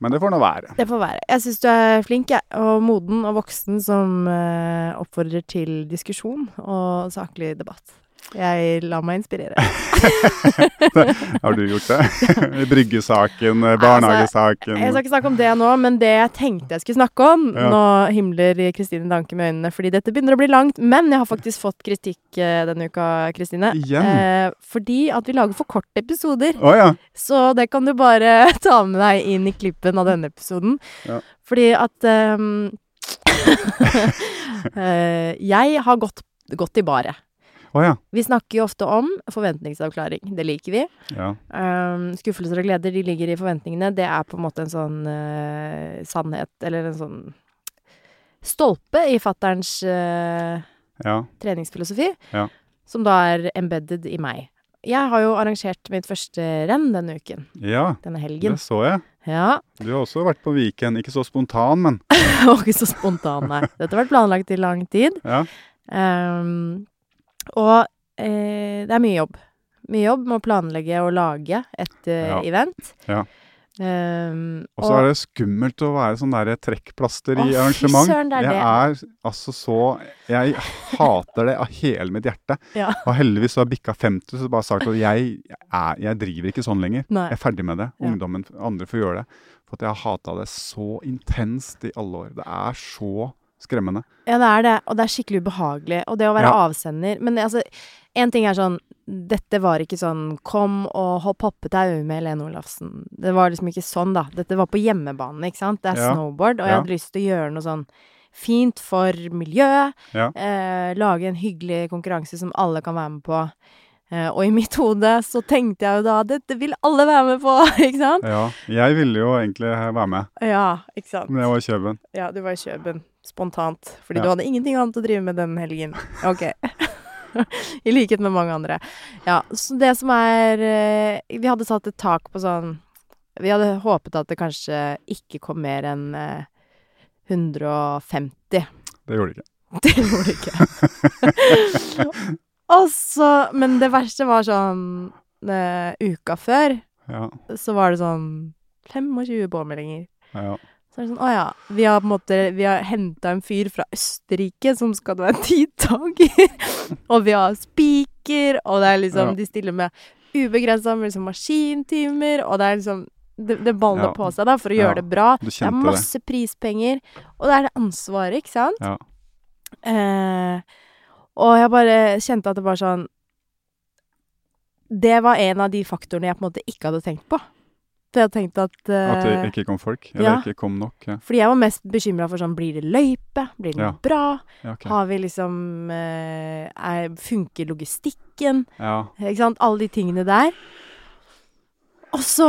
Men det får nå være. Det får være. Jeg syns du er flink, jeg. Og moden og voksen som eh, oppfordrer til diskusjon og saklig debatt. Jeg lar meg inspirere. Har du gjort det? Bryggesaken, barnehagesaken barnehagesaken Jeg skal ikke snakke om det nå, men det jeg tenkte jeg skulle snakke om Ja. Nå himler Kristine Danke med øynene fordi dette begynner å bli langt, men jeg har faktisk fått kritikk eh, denne uka, Kristine. Eh, fordi at vi lager for korte episoder. Oh, ja. Så det kan du bare ta med deg inn i klippen av denne episoden. Ja. Fordi at um, eh, Jeg har gått, gått i baret. Å ja. Vi snakker jo ofte om forventningsavklaring. Det liker vi. ja. Um, skuffelser og gleder, de ligger i forventningene. Det er på en måte en sånn uh, sannhet, eller en sånn stolpe i fatterns uh, Ja. treningsfilosofi, Ja. som da er embedded i meg. Jeg har jo arrangert mitt første renn denne uken, Ja, denne helgen. det så jeg. Ja. Du har også vært på Viken. Ikke så spontan, men ikke så spontan, nei. Dette har vært planlagt i lang tid. ja. Ehm, og eh, det er mye jobb. Mye jobb med å planlegge og lage et eh, Ja. event. Ja. Um, Og så er det skummelt å være sånn der trekkplaster i arrangement. søren, det er jeg det. er altså så Jeg hater det av hele mitt hjerte. Ja. Og heldigvis så har jeg bikka 50, så bare sagt at jeg, jeg, jeg driver ikke sånn lenger. Nei. Jeg er ferdig med det. Ungdommen, andre får gjøre det. For at jeg har hata det så intenst i alle år. Det er så skremmende. Ja, det er det. Og det er skikkelig ubehagelig. Og det å være Ja. avsender Men altså, én ting er sånn Dette var ikke sånn Kom og hopp hoppetau med Helene Olafsen. Det var liksom ikke sånn, da. Dette var på hjemmebane, ikke sant. Det er Ja. snowboard, og jeg hadde lyst til å gjøre noe sånn fint for miljøet. Eh, lage en hyggelig konkurranse som alle kan være med på. Uh, og i mitt hode så tenkte jeg jo da dette vil alle være med på, ikke sant? Ja. Jeg ville jo egentlig være med, Ja, ikke sant. men jeg var i Kjøben. Ja, du var i Kjøben spontant, fordi Ja. du hadde ingenting annet å drive med den helgen. Ok. I likhet med mange andre. Ja, så det som er eh, Vi hadde satt et tak på sånn Vi hadde håpet at det kanskje ikke kom mer enn eh, 150. Det gjorde det ikke. Det gjorde det ikke. Og så Men det verste var sånn uh, Uka før, Ja. så var det sånn 25 påmeldinger. ja. Så er det sånn, å ja, vi har på en måte Vi har henta en fyr fra Østerrike som skal være tidtaker. og vi har spiker, og det er liksom Ja. De stiller med ubegrensa med liksom maskintimer, og det er liksom Det, det baller Ja. på seg, da, for å Ja, gjøre det bra. Det er masse det. prispenger, og det er det ansvaret, ikke sant? Ja. Eh, og jeg bare kjente at det var sånn Det var en av de faktorene jeg på en måte ikke hadde tenkt på. Jeg tenkte at uh, At det ikke kom folk? Eller ja. ikke kom nok? Ja. Fordi jeg var mest bekymra for sånn Blir det løype? Blir det Ja. bra? Ja, ok. Har vi liksom uh, er, Funker logistikken? ja. Ikke sant? Alle de tingene der. Og så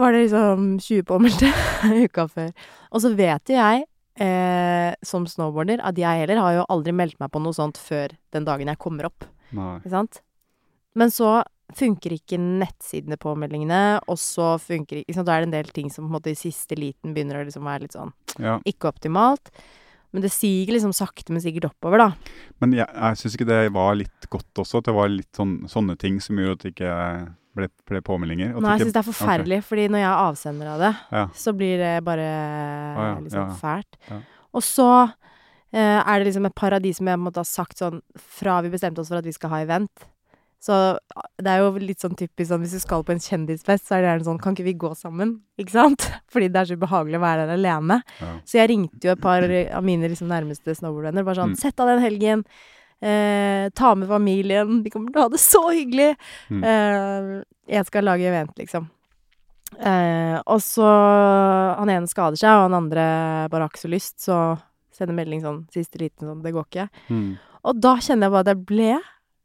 var det liksom 20 påmeldte uka før. Og så vet jo jeg, eh, som snowboarder, at jeg heller har jo aldri meldt meg på noe sånt før den dagen jeg kommer opp. Nei. Ikke sant? Men så funker ikke nettsidene på meldingene, og så funker ikke liksom, Da er det en del ting som på en måte i siste liten begynner å liksom være litt sånn Ja. ikke optimalt. Men det siger liksom sakte, men sikkert oppover, da. Men jeg, jeg syns ikke det var litt godt også, at det var litt sånn, sånne ting som gjorde at det ikke ble, ble påmeldinger. Nei, jeg syns det er forferdelig, fordi når jeg er avsender av det, Ja. så blir det bare ja, liksom ja, ja. fælt. Og så eh, er det liksom et par av de som jeg måtte ha sagt sånn fra vi bestemte oss for at vi skal ha event. Så det er jo litt sånn typisk sånn hvis du skal på en kjendisfest, så er det gjerne sånn Kan ikke vi gå sammen? Ikke sant? Fordi det er så ubehagelig å være der alene. Ja. Så jeg ringte jo et par av mine liksom nærmeste snowboardvenner. Bare sånn Mm. Sett av den helgen. Eh, ta med familien. De kommer til å ha det så hyggelig. Mm. Eh, jeg skal lage event, liksom. Eh, og så Han ene skader seg, og han andre bare har ikke så lyst, så sender melding sånn siste liten sånn Det går ikke. Mm. Og da kjenner jeg bare at jeg ble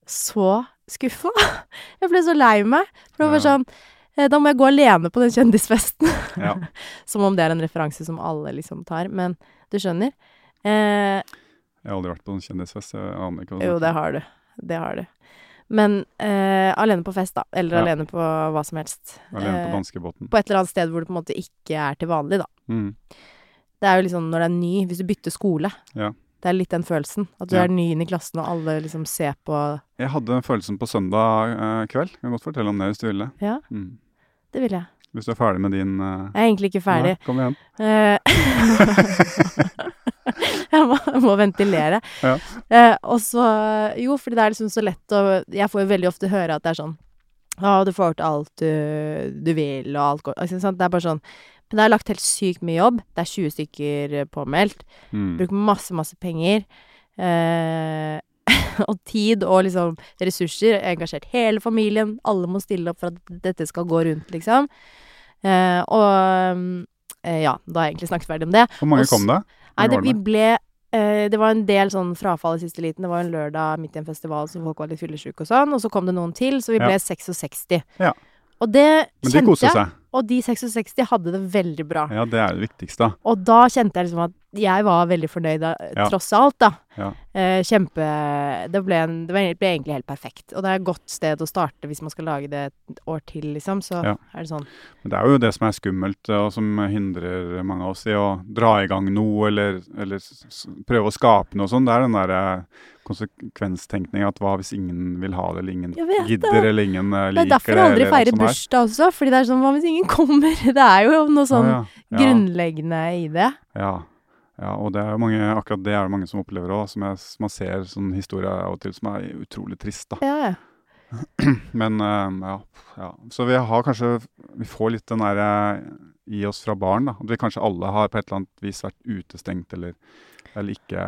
så skuffa. Jeg ble så lei meg. For det var sånn eh, Da må jeg gå alene på den kjendisfesten. Ja. Som om det er en referanse som alle liksom tar. Men du skjønner. Eh, Jeg har aldri vært på en kjendisfest. Jeg aner ikke hva jo, det har du. Det har du. Men eh, alene på fest, da. Eller Ja. alene på hva som helst. Alene på Eh, på et eller annet sted hvor det på en måte ikke er til vanlig, da. Mm. Det er jo liksom når det er ny, hvis du bytter skole. Ja. Det er litt den følelsen. At du Ja. er ny inn i klassen, og alle liksom ser på Jeg hadde den følelsen på søndag eh, kveld. Jeg kan godt fortelle om det hvis du ville. Ja, Mm. det vil jeg. Hvis du er ferdig med din eh, Jeg er egentlig ikke ferdig. Ja, kom igjen. Eh, jeg, må, må ventilere. Ja. Eh, og så Jo, fordi det er liksom så lett å Jeg får jo veldig ofte høre at det er sånn Ja, du får til alt du, du vil, og alt går altså, sant? Det er bare sånn Men det er lagt helt sykt mye jobb. Det er 20 stykker eh, påmeldt. Mm. Bruker masse, masse penger. Eh, og tid og liksom ressurser. Engasjert hele familien. Alle må stille opp for at dette skal gå rundt, liksom. Eh, og eh, ja, da har jeg egentlig snakket ferdig om det. Hvor mange Også, kom det? Nei, det, vi ble eh, Det var en del sånn frafall i siste liten. Det var en lørdag midt i en festival så folk var litt fyllesyke og sånn. Og så kom det noen til, så vi Ja. ble 66. Ja. Og det kjente jeg. Men de koste seg. Og de 66 hadde det veldig bra. Ja, det er det viktigste. Og da kjente jeg liksom at jeg var veldig fornøyd, da, Ja. tross alt, da. Ja. Eh, kjempe Det ble, en, det ble egentlig helt perfekt. Og det er et godt sted å starte hvis man skal lage det et år til, liksom. Så Ja. er det sånn. Men det er jo det som er skummelt, og som hindrer mange av oss i å dra i gang noe, eller, eller prøve å skape noe sånt. Det er den derre konsekvenstenkninga at hva hvis ingen vil ha det, eller ingen gidder, det. eller ingen liker Det Det er derfor jeg aldri feirer bursdag også. Fordi det er sånn Hva hvis ingen kommer? Det er jo noe sånn grunnleggende i det. Ja. Ja, og det er jo mange, akkurat det er det mange som opplever òg. Som jeg, man ser sånn historier av og til som er utrolig trist. da. Ja, ja. Men uh, ja, ja. Så vi har kanskje Vi får litt den derre i oss fra barn. da. At vi kanskje alle har på et eller annet vis vært utestengt eller, eller ikke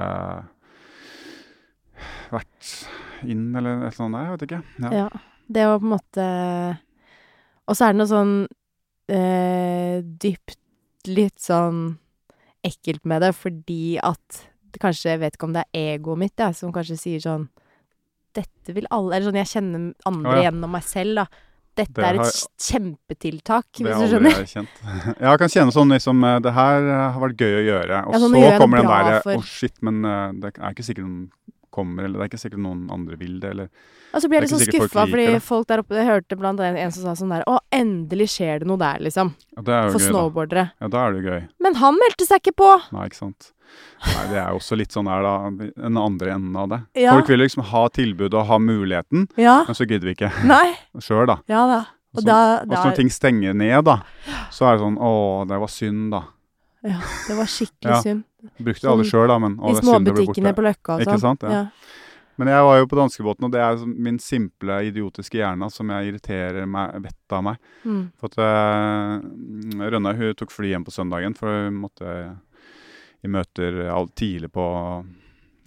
vært inn eller et eller annet. Jeg vet ikke. Ja. Ja. Det å på en måte Og så er det noe sånn eh, dypt litt sånn ekkelt med det, fordi at kanskje Jeg vet ikke om det er egoet mitt, ja, som kanskje sier sånn Dette vil alle Eller sånn jeg kjenner andre oh, ja. gjennom meg selv, da. Dette Det er et har- kjempetiltak, Det hvis har du aldri skjønner. jeg kjent. Ja, jeg kan kjenne sånn liksom eh, Det her eh, har vært gøy å gjøre. Og Ja, sånn, så kommer den der Å, for- Å, shit, men eh, det er ikke sikkert noen kommer, eller det er ikke sikkert noen andre vil det, eller Og så blir jeg litt sånn skuffa, fordi det. folk der oppe Jeg hørte blant annet en som sa sånn der Å, endelig skjer det noe der, liksom. ja, Det er jo For gøy, da. Ja, da er det jo gøy. Men han meldte seg ikke på! Nei, ikke sant. Nei, det er jo også litt sånn der, da. Den andre enden av det. Ja. Folk vil liksom ha tilbud og ha muligheten, Ja. men så gidder vi ikke Nei. sjøl, da. Ja da. Og så, da, og så når ting stenger ned, da, så er det sånn Å, det var synd, da. Ja, det var skikkelig Ja. synd. Brukte alle Sånn, sjøl, da, men alle I det er synd å småbutikkene på Løkka og sånn. Ikke sant, ja. Men jeg var jo på danskebåten, og det er min simple, idiotiske hjerne som jeg irriterer meg vettet av meg. Mm. For at uh, Rønne hun tok fly hjem på søndagen, for hun måtte i møter tidlig på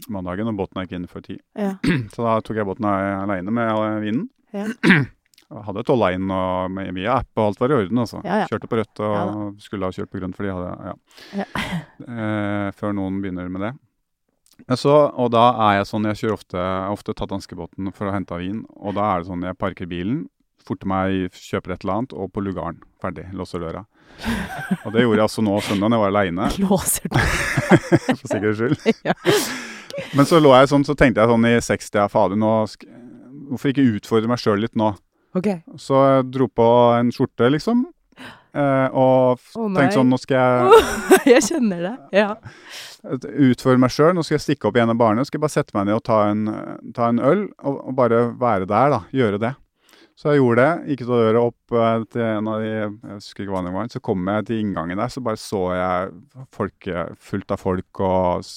mandagen, og båten gikk inn før ti. Ja. Så da tok jeg båten aleine med eh, vinen. Ja. Hadde tolla inn og med, via app, og alt var i orden. altså. Ja, ja. Kjørte på rødt og Ja skulle ha kjørt på grønt, fordi jeg hadde ja. Ja. Eh, før noen begynner med det. Men så, og da er jeg sånn, jeg kjører ofte, ofte tatt danskebåten for å hente vin, og da er det sånn, jeg parker bilen, forter meg, kjøper et eller annet, og på lugaren, ferdig, låser døra. Og det gjorde jeg altså nå søndag, jeg var alene, Låser du for sikkerhets skyld. Ja. Men så lå jeg sånn, så tenkte jeg sånn i 60, ja, fader, nå, hvorfor ikke utfordre meg selv litt nå? Ok. Så jeg dro på en skjorte, liksom, eh, og Å, tenkte sånn, nå skal jeg Jeg kjenner det. Ja. utfordre meg sjøl. Nå skal jeg stikke opp i en av barene. Skal jeg bare sette meg ned og ta en, ta en øl, og, og bare være der, da. Gjøre det. Så jeg gjorde det. Gikk ut døra opp eh, til en av de Jeg husker ikke hva det var. Så kom jeg til inngangen der, så bare så jeg folk, eh, fullt av folk og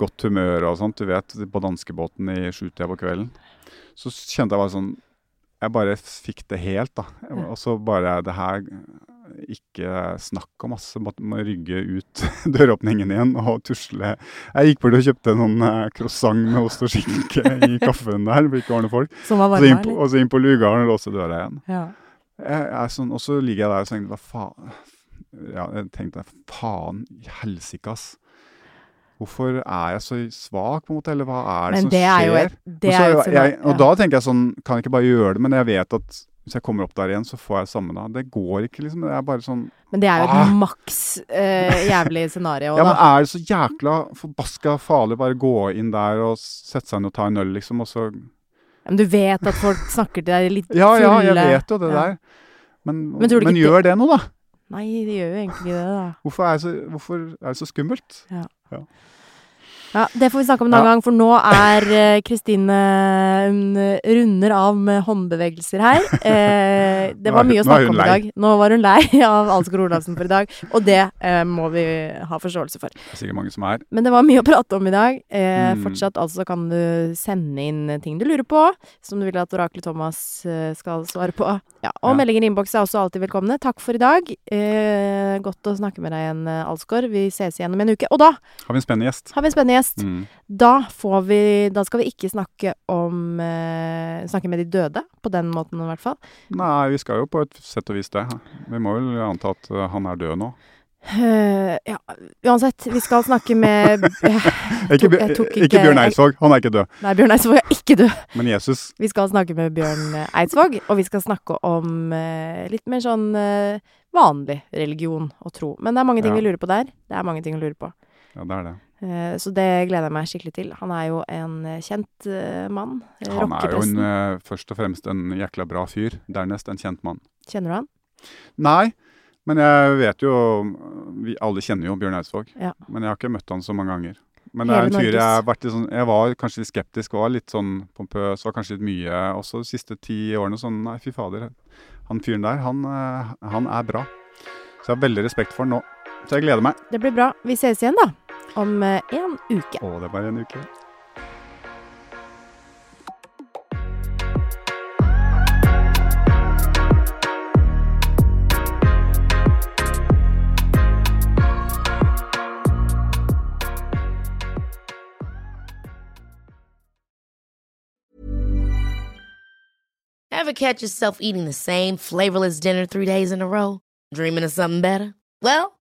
godt humør og sånt. Du vet, på danskebåten i sjutida på kvelden. Så kjente jeg bare sånn Jeg bare fikk det helt, da. Og så bare Det her ikke snakk om, ass. Måtte må rygge ut døråpningen igjen og tusle. Jeg gikk bort og kjøpte noen eh, croissant med ost og skinke i kaffen der. For ikke var noe folk. Som var varme, så inn på, og så inn på lugaren og låse døra igjen. Ja. Jeg, jeg, sånn, og så ligger jeg der og tenker hva faen Ja, jeg tenkte faen helsike, ass. Hvorfor er jeg så svak, på en måte? Eller hva er det Men som det er skjer? et Det er jo et, jeg, og da tenker jeg sånn, kan jeg ikke bare gjøre det? Men jeg vet at hvis jeg kommer opp der igjen, så får jeg samme da. Det går ikke, liksom. Det er bare sånn Men det er jo Ah. et maks eh, jævlig scenario, Ja, men er det så jækla forbaska farlig bare gå inn der og sette seg inn og ta en øl, liksom, og så Men du vet at folk snakker til deg litt Ja, ja, jeg vet jo det Ja. der. Men, Men men ikke gjør det noe, da? Nei, det gjør jo egentlig ikke det, da. Hvorfor er det så, er det så skummelt? Ja, Det får vi snakke om en annen Ja. gang, for nå er eh, Kristine Hun runder av med håndbevegelser her. Eh, det var mye å snakke om i dag. Nå var hun lei av Alsgaard Olavsen for i dag, og det eh, må vi ha forståelse for. Det er sikkert mange som er. Men det var mye å prate om i dag. Eh, Mm. Fortsatt altså kan du sende inn ting du lurer på, som du vil at Oraklet Thomas eh, skal svare på. Ja, og Ja. meldinger i innboks er også alltid velkomne. Takk for i dag. Eh, godt å snakke med deg igjen, eh, Alsgaard. Vi ses igjen om en uke. Og da Har vi en spennende gjest? har vi en spennende gjest. Mm. Da får vi Da skal vi ikke snakke om eh, Snakke med de døde, på den måten i hvert fall. Nei, vi skal jo på et sett og vis det. Vi må vel anta at eh, han er død nå. Uh, ja, uansett. Vi skal snakke med Ikke, tok, jeg tok ikke, ikke- Bjørn Eidsvåg, han er ikke død. Nei, Bjørn Eidsvåg er ikke død. Men Jesus. Vi skal snakke med Bjørn Eidsvåg, og vi skal snakke om uh, litt mer sånn uh, vanlig religion og tro. Men det er mange ting Ja. vi lurer på der. Det er mange ting å lure på. Ja, det er det. Eh, Så det gleder jeg meg skikkelig til. Han er jo en eh, kjent eh, mann. Han er jo en, først og fremst en jækla bra fyr. Dernest en kjent mann. Kjenner du han? Nei, men jeg vet jo Vi alle kjenner jo Bjørn Eidsvåg. Ja. Men jeg har ikke møtt han så mange ganger. Men det er en fyr jeg, sånn, jeg var kanskje litt skeptisk og var litt sånn pompøs. Var kanskje litt mye også de siste ti årene. Sånn nei, fy fader. Han fyren der, han, han er bra. Så jeg har veldig respekt for han nå. Så jeg gleder meg. Det blir bra. Vi ses igjen, da. Om eh, en uke. Å, det er bare en uke. Ever catch yourself eating the same flavorless dinner three days in a row? Dreaming of something better? Well,